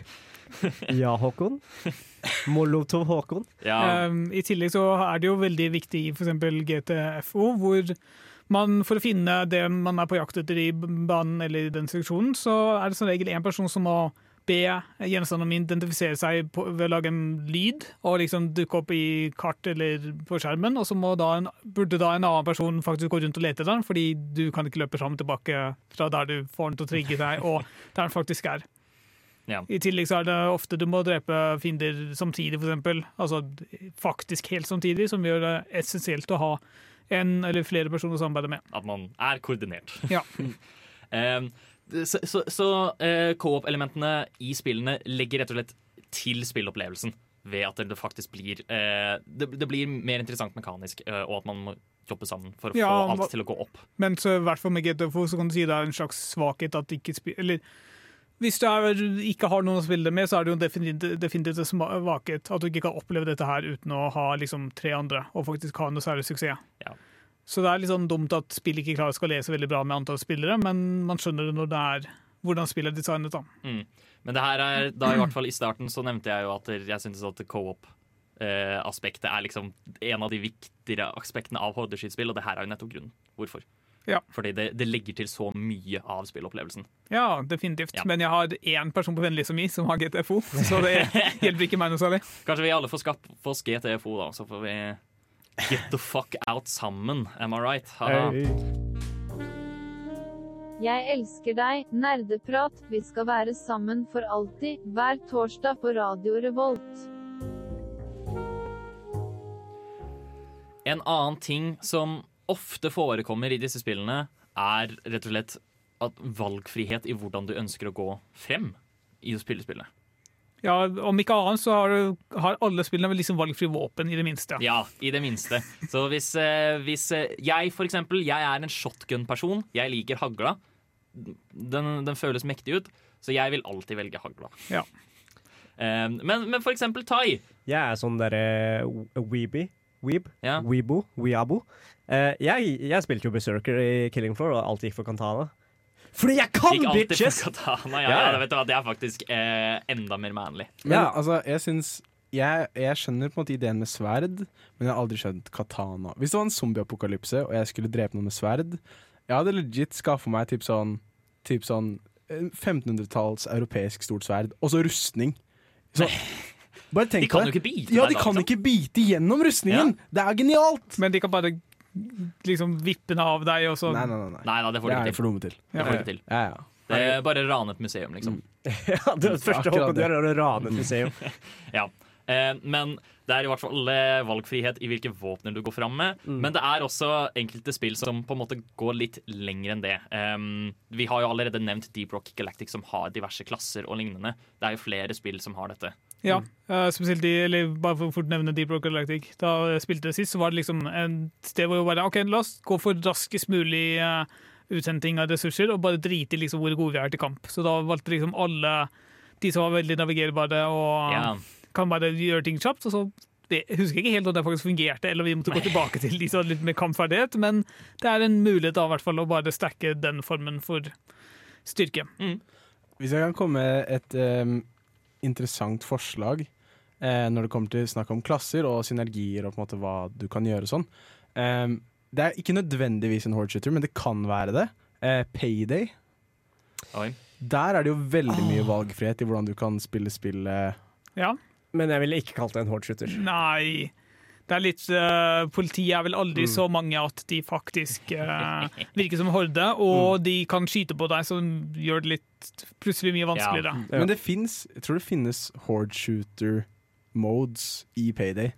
Ja, Håkon? Molotov Håkon? Ja, Um, I tillegg så er det jo veldig viktig i f.eks. GTFO, hvor man for å finne det man er på jakt etter i banen eller i den seksjonen, så er det som regel én person som må be gjenstanden identifisere seg på, ved å lage en lyd og liksom dukke opp i kart eller på skjermen, og så må da en, burde da en annen person faktisk gå rundt og lete etter den, fordi du kan ikke løpe fram og tilbake fra der du får den til å trigge deg, og der den faktisk er. Ja. I tillegg så er det ofte du må drepe fiender samtidig, eksempel. Altså faktisk helt samtidig, som gjør det essensielt å ha en eller flere personer å samarbeide med. At man er koordinert. Ja. Eh, så så, så uh, co-op-elementene i spillene legger rett og slett til spillopplevelsen. Ved at det faktisk blir uh, det, det blir mer interessant mekanisk, uh, og at man må jobbe sammen for å Ja, få alt til å gå opp. Men så i hvert fall med GTFO så kan du si det er en slags svakhet at ikke spi- Eller hvis du er, ikke har noen å spille det med, så er det jo definitivt, definitivt svakhet at du ikke kan oppleve dette her uten å ha liksom tre andre og faktisk ha noe særlig suksess. Ja. Så det er litt sånn dumt at spill ikke klarer å skalere så veldig bra med antall spillere, men man skjønner det når det er hvordan spillet er designet. da. Mm. Men det her er, da i hvert fall i starten så nevnte jeg jo at jeg syntes at co-op-aspektet er liksom en av de viktigere aspektene av hordeskytspill, og det her er jo nettopp grunnen. Hvorfor? Ja. Fordi det, det legger til så mye av spillopplevelsen. Ja, definitivt. Ja. Men jeg har én person på vennelista mi som har GTFO, så det hjelper ikke meg noe særlig. Kanskje vi alle får skape oss GTFO, da, så får vi get the fuck out sammen. Am I right? Hey. Jeg elsker deg, nerdeprat. Vi skal være sammen for alltid, hver torsdag på Radio Revolt. En annen ting som ofte forekommer i disse spillene, er rett og slett at valgfrihet i hvordan du ønsker å gå frem i å spille spillet. Ja, Om ikke annet så har, du- har alle spillene vel liksom valgfri våpen, i det minste. Ja, i det minste. Så hvis, eh, hvis eh, jeg for eksempel, jeg er en shotgun-person, jeg liker hagla, den, den føles mektig ut, så jeg vil alltid velge hagla. Ja. Eh, men, men for eksempel Tai. Jeg er sånn derre weeby. Weeb. Ja. Weebo. Weabo. Eh, jeg, jeg spilte jo Berserker i Killing Floor, og alt gikk for Katana. Fordi jeg kan, Gikk alltid bitches! for katana. Ja, Ja, ja. ja. vet du hva, det er faktisk eh, enda mer manlig. Men Ja. altså, jeg syns jeg, jeg skjønner på en måte ideen med sverd, men jeg har aldri skjønt katana. Hvis det var en zombieapokalypse og jeg skulle drepe noen med sverd, jeg hadde legit skaffa meg typ sånn, typ sånn eh, 1500-talls europeisk stort sverd, og så rustning. Så, bare tenk De kan jo ikke bite Ja, de da, kan liksom. ikke bite gjennom rustningen! Det er genialt! Men de kan bare liksom vippe den av deg, og så Nei, nei, nei. nei. Nei da, det får de ikke til. Det får de ikke til. Ja, ja. Det er bare rane et museum, liksom. Ja, det første håpet du det. gjør, er å rane et museum. Ja. Eh, men det er i hvert fall eh, valgfrihet i hvilke våpner du går fram med. Men det er også enkelte spill som på en måte går litt lenger enn det. Um, vi har jo allerede nevnt Deep Rock Galactic, som har diverse klasser og lignende. Det er jo flere spill som har dette. Ja, uh, spesielt de, eller bare for å fort nevne Deep Rock Galactic. Da jeg spilte det sist, så var det liksom en sted hvor jeg bare OK, la oss gå for raskest mulig uh, uthenting av ressurser, og bare drite i liksom hvor gode vi er til kamp. Så da valgte liksom alle de som var veldig navigerbare og Ja. kan bare gjøre ting kjapt. Og så det, jeg husker ikke helt om det faktisk fungerte, eller vi måtte gå tilbake til de som hadde litt mer kampferdighet, men det er en mulighet da, i hvert fall å bare stacke den formen for styrke. Hvis jeg kan komme med et em, interessant forslag eh, når det kommer til snakk om klasser og synergier og på en måte hva du kan gjøre sånn. Eh, det er ikke nødvendigvis en hordeshooter, men det kan være det. Eh, Payday. Oi. Der er det jo veldig mye valgfrihet i hvordan du kan spille spillet. Ja. Men jeg ville ikke kalt det en hordeshooter. Nei. Det er litt uh, Politiet er vel aldri Mm. så mange at de faktisk uh, virker som horde, og Mm. de kan skyte på deg, som gjør det litt plutselig mye vanskeligere. Ja. Men det fins Jeg tror det finnes horde shooter modes i Payday.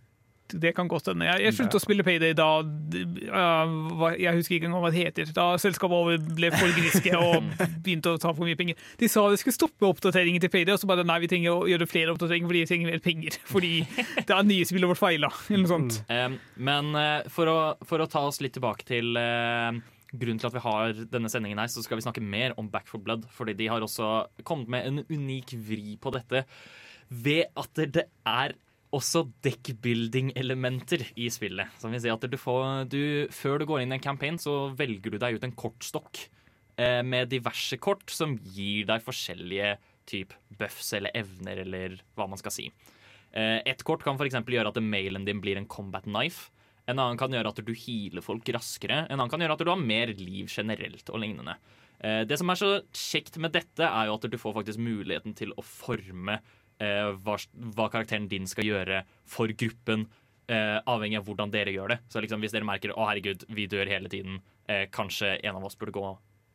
Det kan godt hende. Jeg, jeg sluttet å spille Payday da uh, Jeg husker ikke engang hva det heter. Da selskapet ble for griske og begynte å ta for mye penger. De sa de skulle stoppe oppdateringen til Payday, og så bare nei, vi trenger å gjøre flere oppdateringer fordi vi trenger mer penger. Fordi det er nye spillet vårt feila, eller noe sånt. Um, men uh, for, å, for å ta oss litt tilbake til uh grunnen til at vi har denne sendingen her, så skal vi snakke mer om Back for Blood. Fordi de har også kommet med en unik vri på dette ved at det er også deckbuilding-elementer i spillet. Som vil si at du får, du, før du går inn i en campaign, så velger du deg ut en kortstokk eh, med diverse kort som gir deg forskjellige typ buffs eller evner, eller hva man skal si. Eh, et kort kan f.eks. gjøre at mailen din blir en combat knife. En annen kan gjøre at du healer folk raskere. En annen kan gjøre at du har mer liv generelt og lignende. Eh, det som er så kjekt med dette, er jo at du får faktisk muligheten til å forme eh, hva, hva karakteren din skal gjøre for gruppen, eh, avhengig av hvordan dere gjør det. Så liksom, hvis dere merker å herregud, vi dør hele tiden, eh, kanskje en av oss burde gå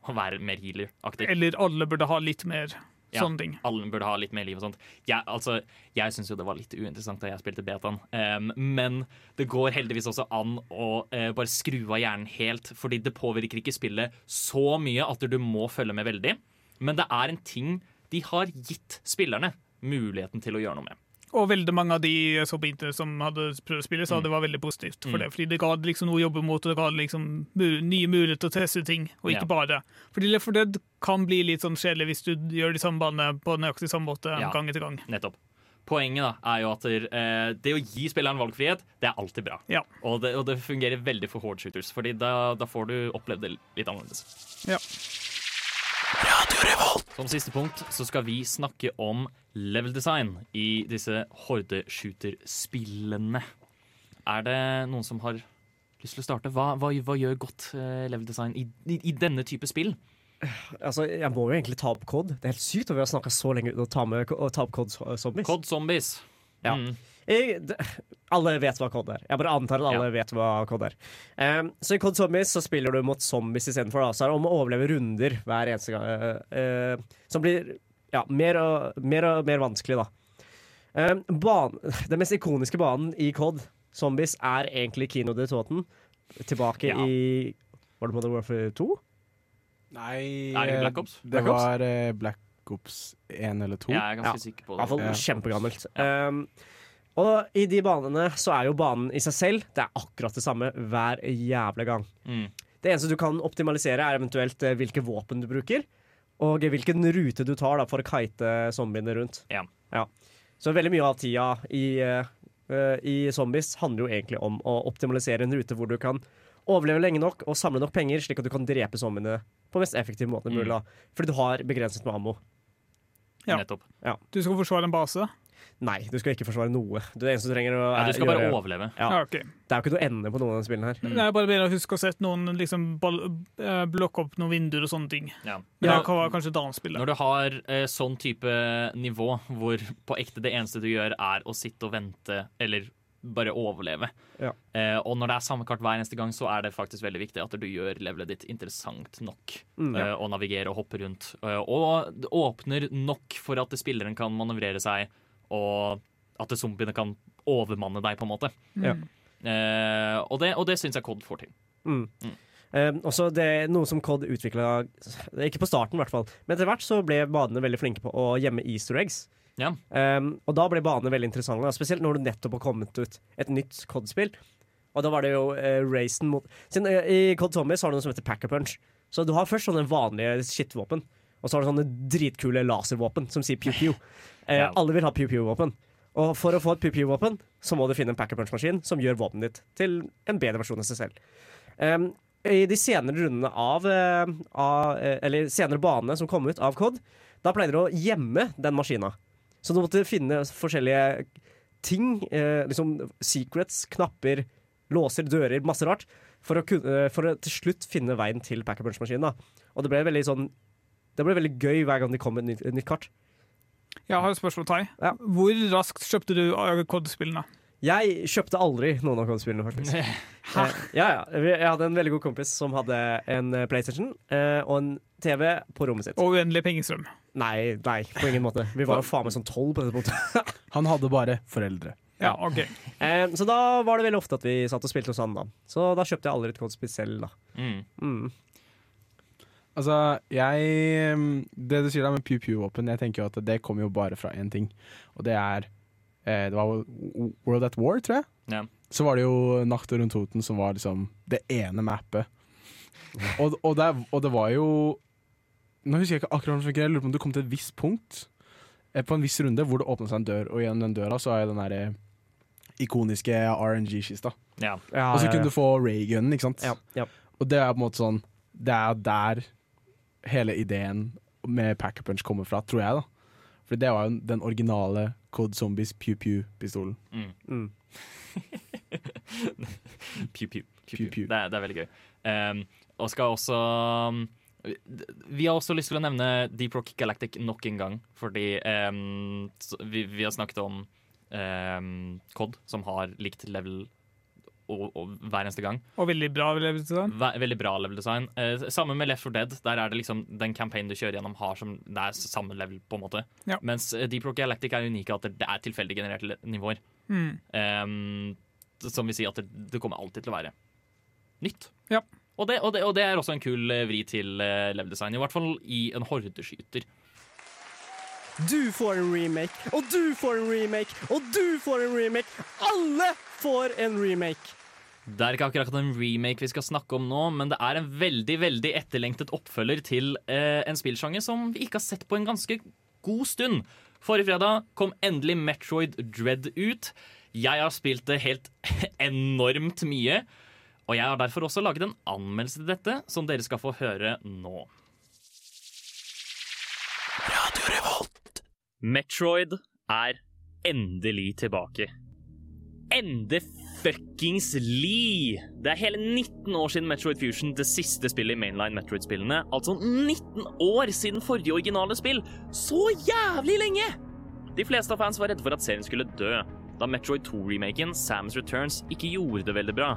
og være mer healer-aktig. Eller alle burde ha litt mer Ja, Sånne ting. Alle burde ha litt mer liv og sånt. Jeg, altså, jeg syns jo det var litt uinteressant da jeg spilte betaen, um, men det går heldigvis også an å uh, bare skru av hjernen helt, fordi det påvirker ikke spillet så mye at du må følge med veldig. Men det er en ting de har gitt spillerne muligheten til å gjøre noe med. Og veldig mange av de jeg så på internett som hadde prøvd å spille, sa det var veldig positivt. for Mm. det, Fordi det ga liksom noe å jobbe mot, og det ga liksom nye muligheter til å teste ting, og ikke Ja. bare. Fordi for det kan bli litt sånn kjedelig hvis du gjør de samme banene på nøyaktig samme måte Ja. gang etter gang. Nettopp. Poenget da er jo at eh, det å gi spilleren valgfrihet, det er alltid bra. Ja. Og, det, og det fungerer veldig for horde shooters, Fordi da, da får du opplevd det litt annerledes. Ja. Som siste punkt så skal vi snakke om level design i disse horde-shooter-spillene. Er det noen som har lyst til å starte? Hva, hva, hva gjør godt eh, level design i, i, i denne type spill? Altså, jeg må jo egentlig ta opp COD. Det er helt sykt at vi har snakka så lenge uten å ta, med, ta opp COD Zombies. Cod Zombies. Ja. Mm. Jeg, alle vet hva COD er. Jeg bare antar at alle vet hva COD er. Um, så i COD Zombies så spiller du mot zombies istedenfor. Så er det om å overleve runder hver eneste gang. Uh, uh, som blir ja, mer, og, mer og mer vanskelig, da. Um, ban den mest ikoniske banen i COD Zombies er egentlig Kino de Toten. Tilbake Ja. i Var det Modern Warfare 2? Nei Nei det Black Ops? Det Black Ops? var uh, Black Ops 1 eller 2. Ja, Jeg er ganske Ja. sikker på I det. hvert fall Ja. kjempegammelt. Um, og i de banene så er jo banen i seg selv Det er akkurat det samme hver jævla gang. Mm. Det eneste du kan optimalisere, er eventuelt eh, hvilke våpen du bruker, og hvilken rute du tar da, for å kite zombiene rundt. Ja. Så veldig mye av tida i, eh, i zombies handler jo egentlig om å optimalisere en rute hvor du kan overleve lenge nok og samle nok penger, slik at du kan drepe zombiene på mest effektiv måte mulig. da. Fordi du har begrenset med ammo. Ja. Nettopp. Du skal forsvare en base? Nei, du skal ikke forsvare noe. Det eneste du trenger å Ja, du skal bare overleve. Ja. Ja, okay. Det er jo ikke noe ende på noen av de spillene her. Det er bare bedre å huske å sette noen liksom, eh, blokke opp noen vinduer og sånne ting. Ja. Men Ja. det kan være kanskje et annet spill. Når du har eh, sånn type nivå hvor på ekte det eneste du gjør er å sitte og vente eller bare overleve. Ja. Eh, og når det er samme kart hver eneste gang, så er det faktisk veldig viktig at du gjør levelet ditt interessant nok. Mm, ja. eh, å navigere og hoppe rundt. Eh, og det åpner nok for at spilleren kan manøvrere seg, og at zombiene kan overmanne deg, på en måte. Ja. Eh, og det, og det syns jeg Cod får til. Mm. Mm. Eh, også det er noe som COD utvikla Ikke på starten, i hvert fall. Men etter hvert så ble banene veldig flinke på å gjemme easter eggs. Ja. Um, og da ble banene veldig interessante, da. spesielt når det nettopp har kommet ut et nytt COD-spill. Og da var det jo uh, racen mot Siden uh, I COD Zombies har du noe som heter Packer Punch. Så du har først sånne vanlige shit-våpen, og så har du sånne dritkule laservåpen som sier pew-pew. Eh, Ja. Alle vil ha pew-pew-våpen. Og for å få et pew-pew-våpen, så må du finne en Packer Punch-maskin som gjør våpenet ditt til en bedre versjon av seg selv. Um, I de senere rundene av, uh, av uh, Eller senere banene som kom ut av COD, da pleide du å gjemme den maskina. Så du måtte finne forskjellige ting, uh, liksom secrets, knapper, låser, dører, masse rart, for å, kunne, for å til slutt finne veien til Packer Punch-maskinen. Og det ble veldig sånn Det ble veldig gøy hver gang de kom med et nytt, et nytt kart. Jeg har et spørsmål, Tai. Ja. Hvor raskt kjøpte du eh, COD-spillene? Jeg kjøpte aldri noen av COD-spillene, faktisk. Hæ? ja, ja. Jeg hadde en veldig god kompis som hadde en eh, PlayStation eh, og en TV på rommet sitt. Og uendelig pengestrøm. Nei, nei, på ingen måte. Vi var jo faen meg sånn tolv på dette punktet. Han hadde bare foreldre. Ja, ok. Eh, så da var det veldig ofte at vi satt og spilte hos han, da. Så da kjøpte jeg aldri et COD-spill selv, da. Mm. Mm. Altså, jeg Det du sier da med pew pew-våpen, jeg tenker jo at det kommer jo bare fra én ting, og det er eh, Det var World at War, tror jeg. Ja. Så var det jo Nacht rundt Toten som var liksom det ene mappet. Og, og, det, og det var jo Nå husker jeg ikke akkurat hvordan det jeg lurer på om du kom til et visst punkt eh, på en viss runde hvor det åpna seg en dør, og gjennom den døra så er jo den derre ikoniske RNG-kista. Ja. Ja, Og så ja, kunne ja. du få raygunen, ikke sant? ja, ja. Og det er på en måte sånn Det er der hele ideen med Packer Punch kommer fra, tror jeg, da. For det var jo den originale Code Zombies Pew Pew-pistolen. Mm. Mm. Pew, pew, pew, Pew, pew. pew. Det, er, det er veldig gøy. Um, og skal også um, Vi har også lyst til å nevne Deep Rock Galactic nok en gang, fordi um, vi, vi har snakket om um, COD, som har likt level og, og, hver eneste gang. Og veldig bra level design. Ve veldig bra level design. Eh, sammen med Left 4 Dead. Der er det liksom den campaignen du kjører gjennom, har som, det er samme level, på en måte. Ja. Mens eh, Deep Rock Galactic er unike at det er tilfeldig genererte nivåer. Mm. Eh, som vil si at det, det kommer alltid til å være nytt. Ja. Og det, og, det, og det er også en kul eh, vri til eh, level design, i hvert fall i en hordeskyter. Du får en remake, og du får en remake, og du får en remake. Alle får en remake. Det er ikke akkurat en remake vi skal snakke om nå, men det er en veldig veldig etterlengtet oppfølger til eh, en spillsjanger som vi ikke har sett på en ganske god stund. Forrige fredag kom endelig Metroid Dread ut. Jeg har spilt det helt enormt mye, og jeg har derfor også laget en anmeldelse til dette, som dere skal få høre nå. Radio Revolt. Metroid er endelig tilbake. Ende fuckings Lee! Det er hele 19 år siden Metroid Fusion, det siste spillet i mainline Metroid-spillene. Altså 19 år siden forrige originale spill! Så jævlig lenge! De fleste av fans var redde for at serien skulle dø, da Metroid 2-remaken, Samus Returns, ikke gjorde det veldig bra.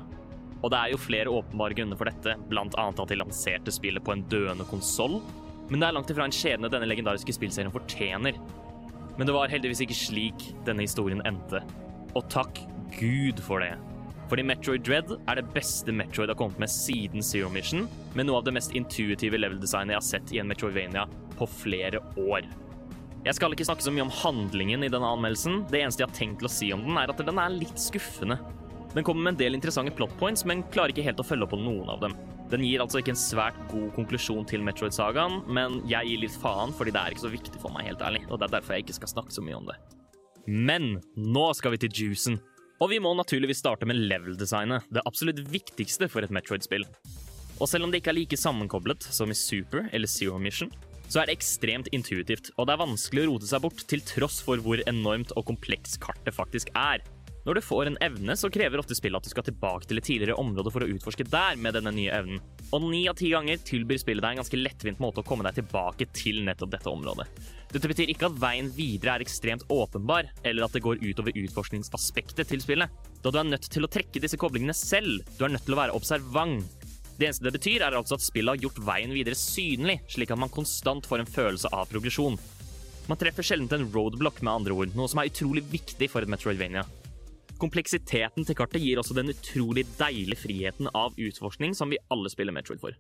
Og det er jo flere åpenbare grunner for dette, blant annet at de lanserte spillet på en døende konsoll. Men det er langt ifra en skjebne denne legendariske spillserien fortjener. Men det var heldigvis ikke slik denne historien endte. Og takk Gud for det. Fordi Metroid Dread er det beste Metroid har kommet med siden Zero Mission, med noe av det mest intuitive level-designet jeg har sett i en Metroidvania på flere år. Jeg skal ikke snakke så mye om handlingen i denne anmeldelsen. Det eneste jeg har tenkt til å si om den, er at den er litt skuffende. Den kommer med en del interessante plot points, men klarer ikke helt å følge opp på noen av dem. Den gir altså ikke en svært god konklusjon til Metroid-sagaen, men jeg gir litt faen, fordi det er ikke så viktig for meg, helt ærlig, og det er derfor jeg ikke skal snakke så mye om det. Men nå skal vi til juicen. Og vi må naturligvis starte med level-designet, det absolutt viktigste for et Metroid-spill. Og selv om det ikke er like sammenkoblet som i Super eller Zero Mission, så er det ekstremt intuitivt, og det er vanskelig å rote seg bort til tross for hvor enormt og kompleks kartet faktisk er. Når du får en evne, så krever ofte spillet at du skal tilbake til et tidligere område for å utforske der med denne nye evnen. Og ni av ti ganger tilbyr spillet deg en ganske lettvint måte å komme deg tilbake til nettopp dette området. Dette betyr ikke at veien videre er ekstremt åpenbar, eller at det går utover utforskningsaspektet til spillet, da du er nødt til å trekke disse koblingene selv. Du er nødt til å være observant. Det eneste det betyr, er altså at spillet har gjort veien videre synlig, slik at man konstant får en følelse av progresjon. Man treffer sjelden en roadblock, med andre ord, noe som er utrolig viktig for et Metroidvania. Kompleksiteten til kartet gir også den utrolig deilige friheten av utforskning som vi alle spiller Metroid for.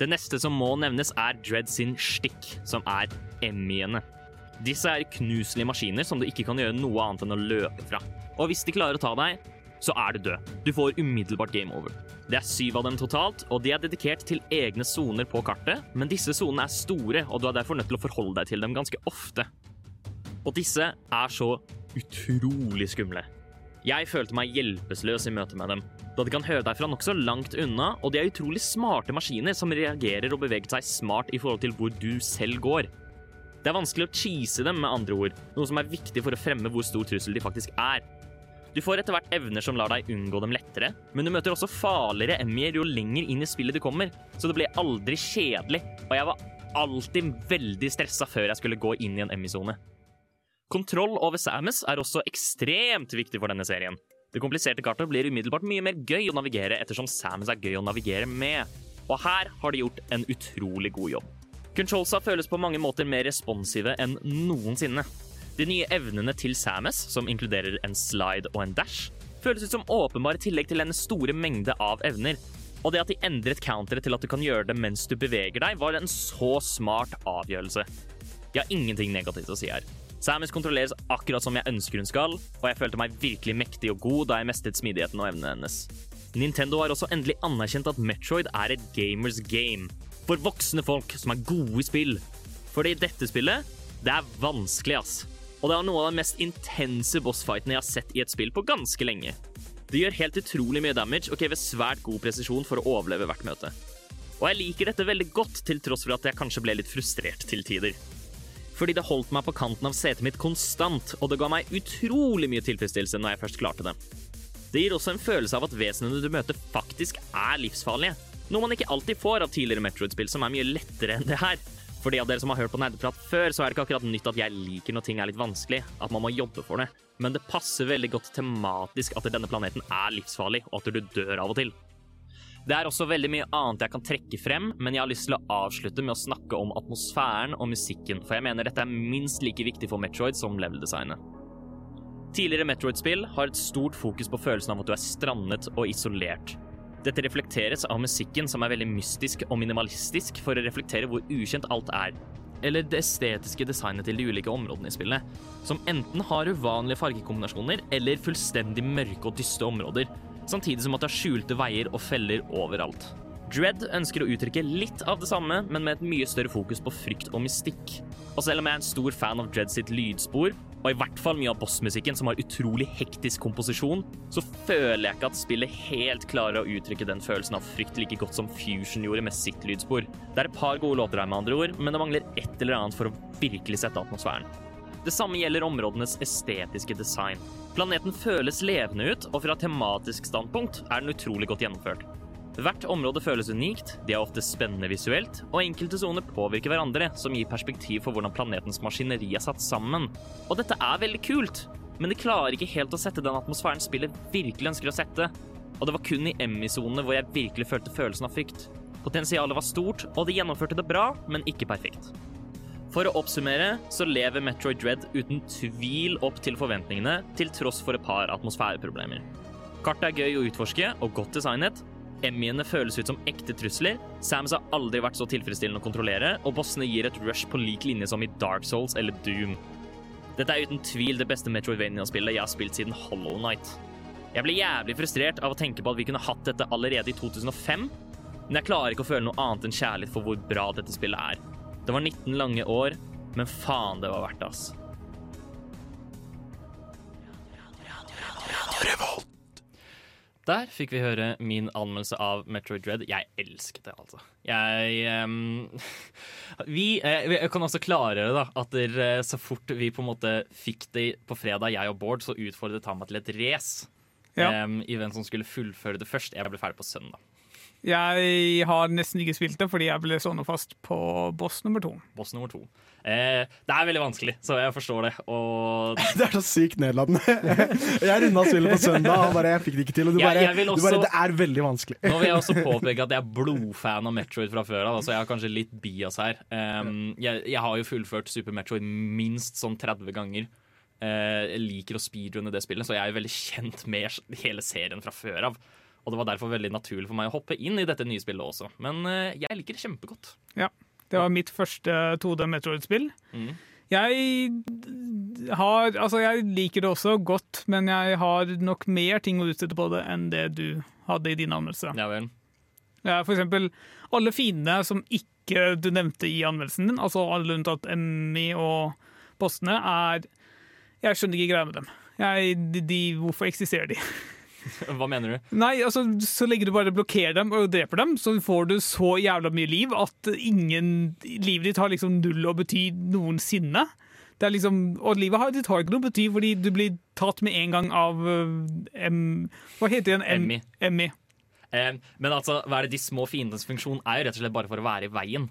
Det neste som må nevnes, er Dread sin stikk, som er Emmiene. Disse er knuselige maskiner som du ikke kan gjøre noe annet enn å løpe fra. Og hvis de klarer å ta deg, så er du død. Du får umiddelbart game over. Det er syv av dem totalt, og de er dedikert til egne soner på kartet, men disse sonene er store, og du er derfor nødt til å forholde deg til dem ganske ofte. Og disse er så utrolig skumle. Jeg følte meg hjelpeløs i møte med dem, da de kan høre deg fra nokså langt unna, og de er utrolig smarte maskiner som reagerer og beveger seg smart i forhold til hvor du selv går. Det er vanskelig å cheese dem, med andre ord, noe som er viktig for å fremme hvor stor trussel de faktisk er. Du får etter hvert evner som lar deg unngå dem lettere, men du møter også farligere emmier jo lenger inn i spillet du kommer, så det ble aldri kjedelig, og jeg var alltid veldig stressa før jeg skulle gå inn i en emmy-sone. Kontroll over Samus er også ekstremt viktig for denne serien. Det kompliserte kartet blir umiddelbart mye mer gøy å navigere ettersom Samus er gøy å navigere med. Og her har de gjort en utrolig god jobb. Controlsa føles på mange måter mer responsive enn noensinne. De nye evnene til Samus, som inkluderer en slide og en dash, føles ut som åpenbare tillegg til en store mengde av evner. Og det at de endret counteret til at du kan gjøre det mens du beveger deg, var en så smart avgjørelse. Jeg har ingenting negativt å si her. Samus kontrolleres akkurat som jeg ønsker hun skal, og jeg følte meg virkelig mektig og god da jeg mestet smidigheten og evnene hennes. Nintendo har også endelig anerkjent at Metroid er et gamers game. For voksne folk som er gode i spill. Fordi dette spillet, det er vanskelig, ass. Og det er noe av den mest intense bossfightene jeg har sett i et spill på ganske lenge. Det gjør helt utrolig mye damage og krever svært god presisjon for å overleve hvert møte. Og jeg liker dette veldig godt, til tross for at jeg kanskje ble litt frustrert til tider. Fordi det holdt meg på kanten av setet mitt konstant, og det ga meg utrolig mye tilfredsstillelse når jeg først klarte det. Det gir også en følelse av at vesenene du møter, faktisk er livsfarlige. Noe man ikke alltid får av tidligere Metroid-spill som er mye lettere enn det her. For de av dere som har hørt på Nerdeprat før, så er det ikke akkurat nytt at jeg liker når ting er litt vanskelig, at man må jobbe for det. Men det passer veldig godt tematisk at denne planeten er livsfarlig, og at du dør av og til. Det er også veldig mye annet jeg kan trekke frem, men jeg har lyst til å avslutte med å snakke om atmosfæren og musikken, for jeg mener dette er minst like viktig for Metroid som level-designet. Tidligere Metroid-spill har et stort fokus på følelsen av at du er strandet og isolert. Dette reflekteres av musikken, som er veldig mystisk og minimalistisk for å reflektere hvor ukjent alt er. Eller det estetiske designet til de ulike områdene i spillet, som enten har uvanlige fargekombinasjoner eller fullstendig mørke og dyste områder, samtidig som at det er skjulte veier og feller overalt. Dread ønsker å uttrykke litt av det samme, men med et mye større fokus på frykt og mystikk. Og selv om jeg er en stor fan av Dread sitt lydspor, og i hvert fall mye av bossmusikken som har utrolig hektisk komposisjon, så føler jeg ikke at spillet helt klarer å uttrykke den følelsen av frykt like godt som Fusion gjorde med sitt lydspor. Det er et par gode låter her, med andre ord, men det mangler et eller annet for å virkelig sette atmosfæren. Det samme gjelder områdenes estetiske design. Planeten føles levende ut, og fra tematisk standpunkt er den utrolig godt gjennomført. Hvert område føles unikt, de er ofte spennende visuelt, og enkelte soner påvirker hverandre, som gir perspektiv for hvordan planetens maskineri er satt sammen. Og dette er veldig kult, men de klarer ikke helt å sette den atmosfæren spillet virkelig ønsker å sette. Og det var kun i Emmy-sonene hvor jeg virkelig følte følelsen av frykt. Potensialet var stort, og de gjennomførte det bra, men ikke perfekt. For å oppsummere så lever Metroid Dread uten tvil opp til forventningene, til tross for et par atmosfæreproblemer. Kartet er gøy å utforske og godt designet. Emmyene føles ut som ekte trusler. Sams har aldri vært så tilfredsstillende å kontrollere, og bossene gir et rush på lik linje som i Dark Souls eller Doom. Dette er uten tvil det beste Metroidvania-spillet jeg har spilt siden Hollow Knight. Jeg ble jævlig frustrert av å tenke på at vi kunne hatt dette allerede i 2005, men jeg klarer ikke å føle noe annet enn kjærlighet for hvor bra dette spillet er. Det var 19 lange år, men faen, det var verdt det, ass. Der fikk vi høre min anmeldelse av Metroid Dread. Jeg elsket det, altså. Jeg um, Vi eh, vi kan også klargjøre da, at der, så fort vi på en måte fikk det på fredag, jeg og Bård, så utfordret han meg til et race. Ja. Um, I hvem som skulle fullføre det først. Jeg ble ferdig på søndag. Jeg har nesten ikke spilt det fordi jeg ble sånn fast på boss nummer to. Boss nummer to. Eh, det er veldig vanskelig, så jeg forstår det. Og Det er så sykt nedlatende. Jeg runda spillet på søndag, og bare, jeg fikk det ikke til. Og du bare, jeg også... du bare Det er veldig vanskelig. Nå vil jeg også påpeke at jeg er blodfan av Metroid fra før av. så jeg har kanskje litt bias her. Um, jeg, jeg har jo fullført Super Metroid minst sånn 30 ganger. Uh, jeg liker å speedrunne det spillet, så jeg er jo veldig kjent med hele serien fra før av. Og det var derfor veldig naturlig for meg å hoppe inn i dette nye spillet også. Men eh, jeg liker det kjempegodt. Ja. Det var mitt første 2D Metroid-spill. Mm. Jeg har Altså, jeg liker det også godt, men jeg har nok mer ting å utsette på det enn det du hadde i din anmeldelse. Ja vel. Ja, for eksempel alle fiendene som ikke du nevnte i anmeldelsen din, altså alle unntatt Emmy og postene, er Jeg skjønner ikke greia med dem. Jeg, de, de, hvorfor eksisterer de? Hva mener du? Nei, altså, Så lenge du bare blokkerer dem og dreper dem, så får du så jævla mye liv at ingen livet ditt har liksom null å bety noensinne. Det er liksom, og livet har, ditt har ikke noe å bety, fordi du blir tatt med en gang av em, Hva heter den? Em, Emmy. Emmy. Eh, men altså, hva er det de små fiendenes funksjon er jo rett og slett bare for å være i veien.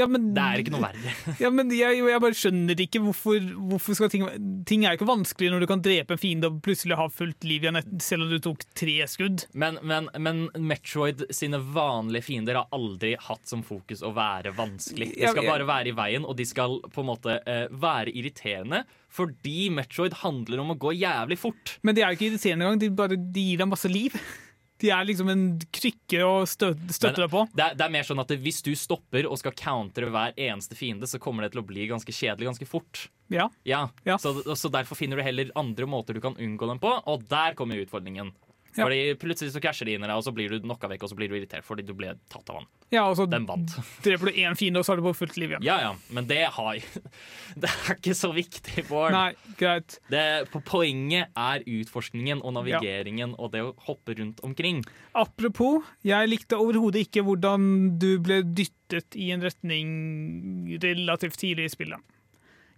Ja, men, Det er ikke noe verre. Ja, men jeg, jeg bare skjønner ikke hvorfor, hvorfor skal ting Ting er jo ikke vanskelig når du kan drepe en fiende og plutselig ha fullt liv igjen, selv om du tok tre skudd. Men, men, men Metroid sine vanlige fiender har aldri hatt som fokus å være vanskelig. De skal bare være i veien, og de skal på en måte uh, være irriterende. Fordi Metroid handler om å gå jævlig fort. Men de er jo ikke irriterende engang, de, bare, de gir deg masse liv. De er liksom en krykke å støtte, støtte deg på. Det er, det er mer sånn at Hvis du stopper og skal countere hver eneste fiende, så kommer det til å bli ganske kjedelig ganske fort. Ja. Ja, Ja. Så, så derfor finner du heller andre måter du kan unngå dem på, og der kommer utfordringen. Ja. Fordi Plutselig så krasjer de inn i deg, og så blir du knocka vekk og så blir du irritert fordi du ble tatt av han. Ja, og så Den vant. dreper du én fiende, og så har du på fullt liv igjen. Ja ja, men det har Det er ikke så viktig, Bård. Nei, greit. Det, på Poenget er utforskningen og navigeringen og det å hoppe rundt omkring. Apropos, jeg likte overhodet ikke hvordan du ble dyttet i en retning relativt tidlig i spillet.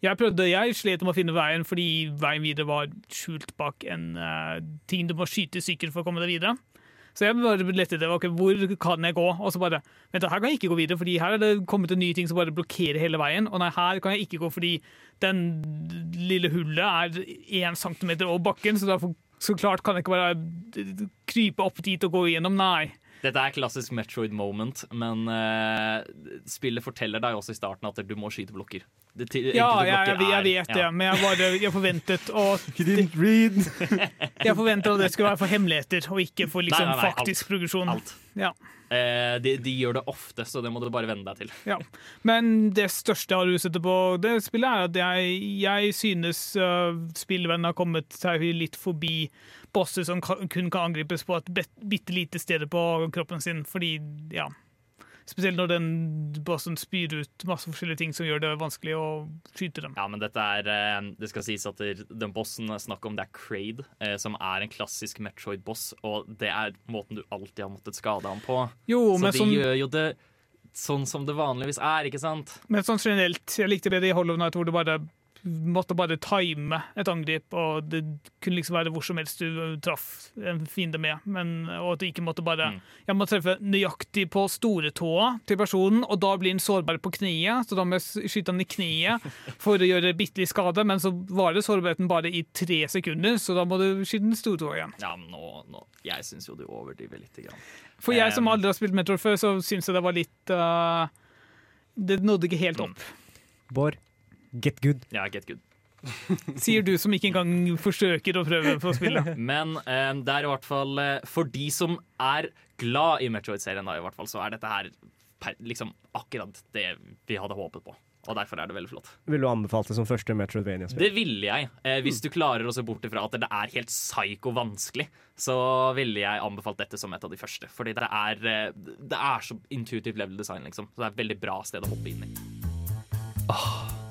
Jeg prøvde, jeg slet med å finne veien fordi veien videre var skjult bak en uh, ting du må skyte i sykkel for å komme deg videre. Så jeg bare lette etter okay, hvor kan jeg gå, og så bare Vent, her kan jeg ikke gå videre, fordi her er det kommet en ny ting som bare blokkerer hele veien. Og nei, her kan jeg ikke gå fordi den lille hullet er én centimeter over bakken, så derfor så klart kan jeg ikke bare krype opp dit og gå igjennom. Nei. Dette er klassisk Metroid moment, men uh, spillet forteller deg også i starten at du må skyte blokker. Det, Ja, jeg, jeg, jeg vet det, ja. men jeg, bare, jeg forventet å! Jeg forventet at det skulle være for hemmeligheter, og ikke for liksom, Nei, nei, nei, faktisk alt. progresjon. Alt. Ja. Eh, de, de gjør det ofte, så det må du bare venne deg til. Ja. Men det største jeg har ruset på det spillet, er at jeg, synes uh, spillvennen har kommet seg litt forbi bosser som kan, kun kan angripes på et bitte lite sted på kroppen sin, fordi, ja Spesielt når den bossen spyr ut masse forskjellige ting som gjør det vanskelig å skyte dem. Ja, men dette er eh, Det skal sies at den bossen det er snakk om, det er Kraid, eh, som er en klassisk Metroid-boss, og det er måten du alltid har måttet skade ham på. Jo, så men de sånn- gjør jo det sånn som det vanligvis er, ikke sant? Men sånn generelt, jeg likte bedre i Hollow Knight hvor du bare måtte bare time et angrep, og det kunne liksom være hvor som helst du traff en fiende med, men, og at du ikke måtte bare Jeg må treffe nøyaktig på storetåa til personen, og da blir den sårbar på kneet, så da må jeg skyte han i kneet for å gjøre bitte litt skade, men så varer sårbarheten bare i tre sekunder, så da må du skyte den stortåa igjen. Ja, men nå, nå Jeg syns jo du overdriver litt. grann. For jeg som aldri har spilt Metroid før, så syns jeg det var litt uh, Det nådde ikke helt opp. Bård, get good. Ja, get good. Sier du som ikke engang forsøker å prøve på spille Men eh, det er i hvert fall eh, For de som er glad i Metroid-serien, da, i hvert fall, så er dette her per, liksom akkurat det vi hadde håpet på. Og derfor er det veldig flott. Ville du anbefalt det som første Metroidvania-spill? Det ville jeg. Eh, hvis du klarer å se bort ifra at det er helt psyko vanskelig, så ville jeg anbefalt dette som et av de første. Fordi det er, eh, det er så intuitivt level design, liksom. Så det er et veldig bra sted å hoppe inn i.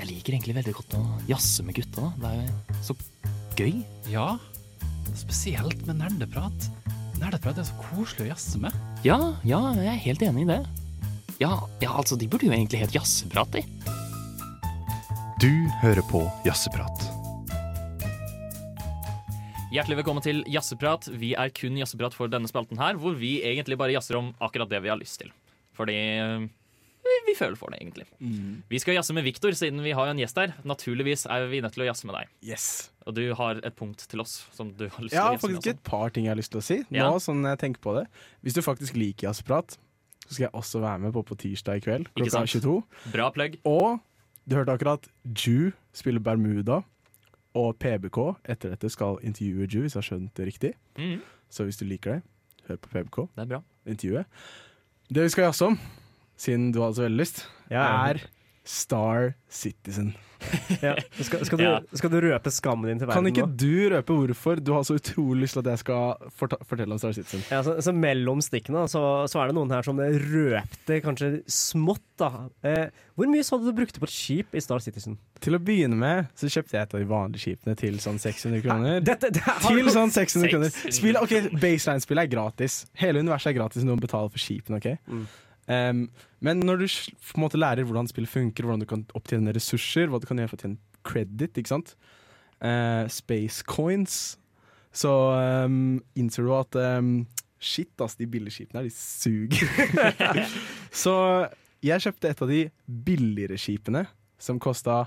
jeg liker egentlig veldig godt å jazze med gutta. Det er jo så gøy. Ja, spesielt med nerdeprat. Nerdeprat er så koselig å jazze med. Ja, ja, jeg er helt enig i det. Ja, ja altså, de burde jo egentlig hett Jazzeprat, de. Du hører på Jazzeprat. Hjertelig velkommen til Jazzeprat. Vi er kun jazzeprat for denne spalten her, hvor vi egentlig bare jazzer om akkurat det vi har lyst til. Fordi vi, føler for det, egentlig. Vi skal jazze med Viktor, siden vi har en gjest her. Naturligvis er vi nødt til å jazze med deg. Yes. Og du har et punkt til oss som du har lyst Jeg til å jazze med. faktisk et par ting jeg har lyst til å si. Nå, Ja. sånn jeg tenker på det Hvis du faktisk liker jazzprat, så skal jeg også være med på på tirsdag i kveld klokka 22. Bra plugg. Og du hørte akkurat Ju spiller Bermuda, og PBK etter dette skal intervjue Ju, hvis jeg har skjønt det riktig. Mm. Så hvis du liker det, hør på PBK. Det er bra. Intervjuet. Det vi skal jazze om, siden du hadde så veldig lyst, Ja, ja. er Star Citizen. Ja. Skal, skal, du, skal du røpe skammen din til verden nå? Kan ikke nå? du røpe hvorfor du har så utrolig lyst til at jeg skal forta fortelle om Star Citizen? Ja, så, så mellom stikkene så, så er det noen her som røpte kanskje smått. da. Eh, hvor mye så du du brukte på et skip i Star Citizen? Til å begynne med så kjøpte jeg et av de vanlige skipene til sånn 600 kroner. Dette, det til sånn 600 kroner. Spill, ok, Baseline-spillet er gratis. Hele universet er gratis når man betaler for skipene. ok? Mm. Um, men når du på en måte lærer hvordan spillet funker, hvordan du kan opptjene ressurser, hva du kan gjøre for å tjene credit, ikke sant? Uh, space coins, så um, innser du at um, Shit, ass, de billigskipene her, de suger. så jeg kjøpte et av de billigere skipene, som kosta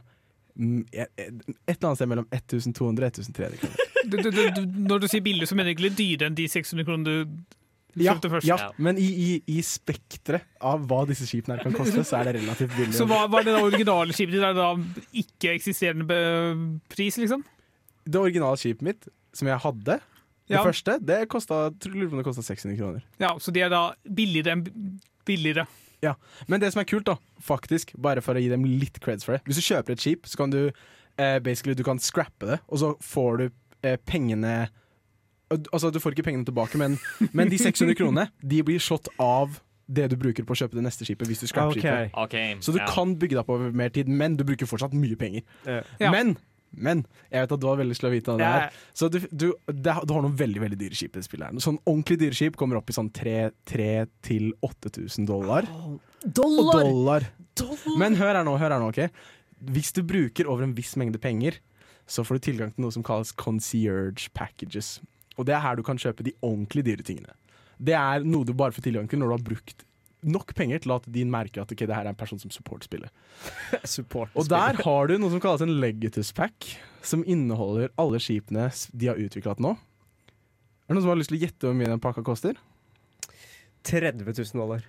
mm, et eller annet sted mellom 1200 og 1300 kroner. Du, du, du, du, når du sier billig, så mener du egentlig dyrere enn de 600 kronene du Ja, først. ja, men i, i, i spekteret av hva disse skipene her kan koste, så er det relativt billig. Så hva var det originale skipet ditt? Er det da ikke-eksisterende pris, liksom? Det originale skipet mitt, som jeg hadde, det Ja. første, det kosta, tror lurer på det kosta 600 kroner. Ja, Så de er da billigere enn billigere. Ja, Men det som er kult, da, faktisk, bare for å gi dem litt creds for det Hvis du kjøper et skip, så kan du eh, basically, du kan scrappe det, og så får du eh, pengene Altså, du får ikke pengene tilbake, men, men de 600 kronene De blir slått av det du bruker på å kjøpe det neste skipet. Hvis du scrapper okay. skipet Ok, Så du ja. kan bygge deg opp over mer tid, men du bruker fortsatt mye penger. Ja. Men, men jeg vet at du har veldig lyst til å vite det her. Så du, du, det, du har noen veldig veldig dyre skip i det spillet. her Sånn Ordentlig dyre skip kommer opp i sånn 3000-8000 dollar. Dollar! dollar. dollar. Men hør her nå, hør her nå, ok? Hvis du bruker over en viss mengde penger, så får du tilgang til noe som kalles concierge packages. Og det er her du kan kjøpe de ordentlig dyre tingene. Det er noe du bare får tilgang til når du har brukt nok penger til at din merker at okay, det her er en person som supporter spillet. Support Og der har du noe som kalles en Legatus Pack, som inneholder alle skipene de har utvikla til nå. Er det noen som har lyst til å gjette hvor mye den pakka koster? 30 000 dollar.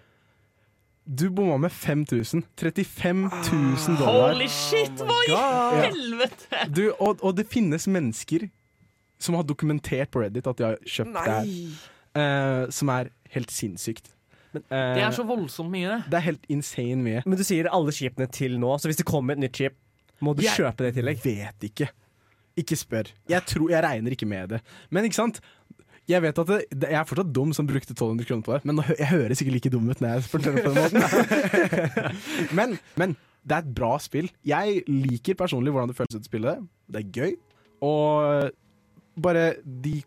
Du bomma med 5000. 35 000 dollar. Holy shit, hva i helvete? Du, og, og det finnes mennesker som har dokumentert på Reddit at de har kjøpt det her. eh, som er helt sinnssykt. Det er så voldsomt mye. Det Det er helt insane mye. Men du sier alle skipene til nå, så hvis det kommer et nytt skip, må du Jeg kjøpe det i tillegg? Vet ikke. Ikke spør. Jeg, tror, jeg regner ikke med det. Men ikke sant? Jeg vet at det, det, jeg er fortsatt dum som brukte 1200 kroner på det, men jeg høres ikke like dum ut når jeg forteller på den måten. men, men det er et bra spill. Jeg liker personlig hvordan det føles ut å spille det. Det er gøy. Og bare de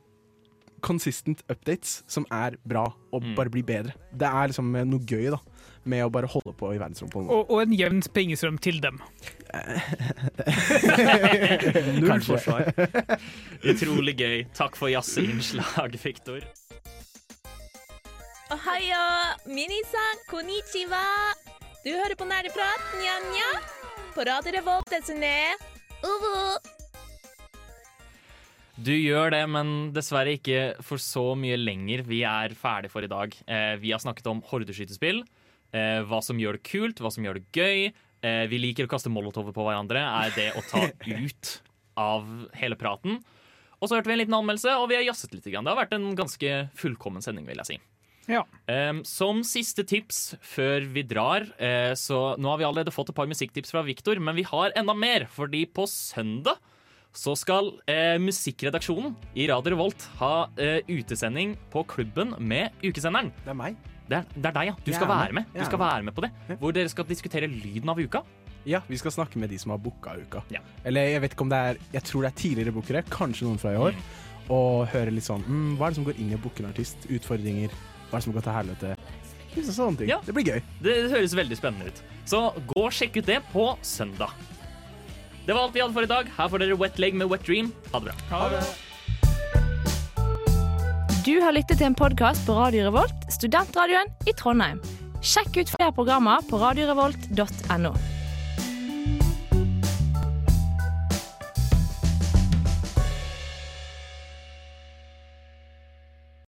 consistent updates som er bra og bare blir bedre. Det er liksom noe gøy da med å bare holde på i verdensrommet. Og, og en jevn pengestrøm til dem. Null forsvar. Utrolig gøy. Takk for jazzeinnslag, Viktor. Ohayo, minisan, konnichiwa. Du hører på Nerdeprat, nja-nja. På Radio Revolt, desne. Uvu. Du gjør det, men dessverre ikke for så mye lenger. Vi er ferdig for i dag. Eh, vi har snakket om hordeskytespill, eh, hva som gjør det kult, hva som gjør det gøy. Eh, vi liker å kaste molotover på hverandre, er det å ta ut av hele praten. Og så hørte vi en liten anmeldelse, og vi har jazzet litt. grann. Det har vært en ganske fullkommen sending, vil jeg si. Ja. Um, som siste tips før vi drar eh, Så nå har vi allerede fått et par musikktips fra Viktor, men vi har enda mer. Fordi på søndag så skal eh, musikkredaksjonen i Radio Revolt ha eh, utesending på klubben med ukesenderen. Det er meg. Det er, det er deg, ja. Du skal være med. Du skal være med på det. Hvor dere skal diskutere lyden av uka. Ja, vi skal snakke med de som har booka uka. Ja. Eller jeg vet ikke om det er Jeg tror det er tidligere bookere, kanskje noen fra i år. Og høre litt sånn mm, Hva er det som går inn i å booke en artist? Utfordringer? Hva er det som går til helvete? Sånne ting. Ja. Det blir gøy. Det høres veldig spennende ut. Så gå og sjekk ut det på søndag. Det var alt vi hadde for i dag. Her får dere Wet Leg med Wet Dream. Ha det bra. Du har lyttet til en podkast på Radio Revolt, studentradioen i Trondheim. Sjekk ut flere programmer på radiorevolt.no.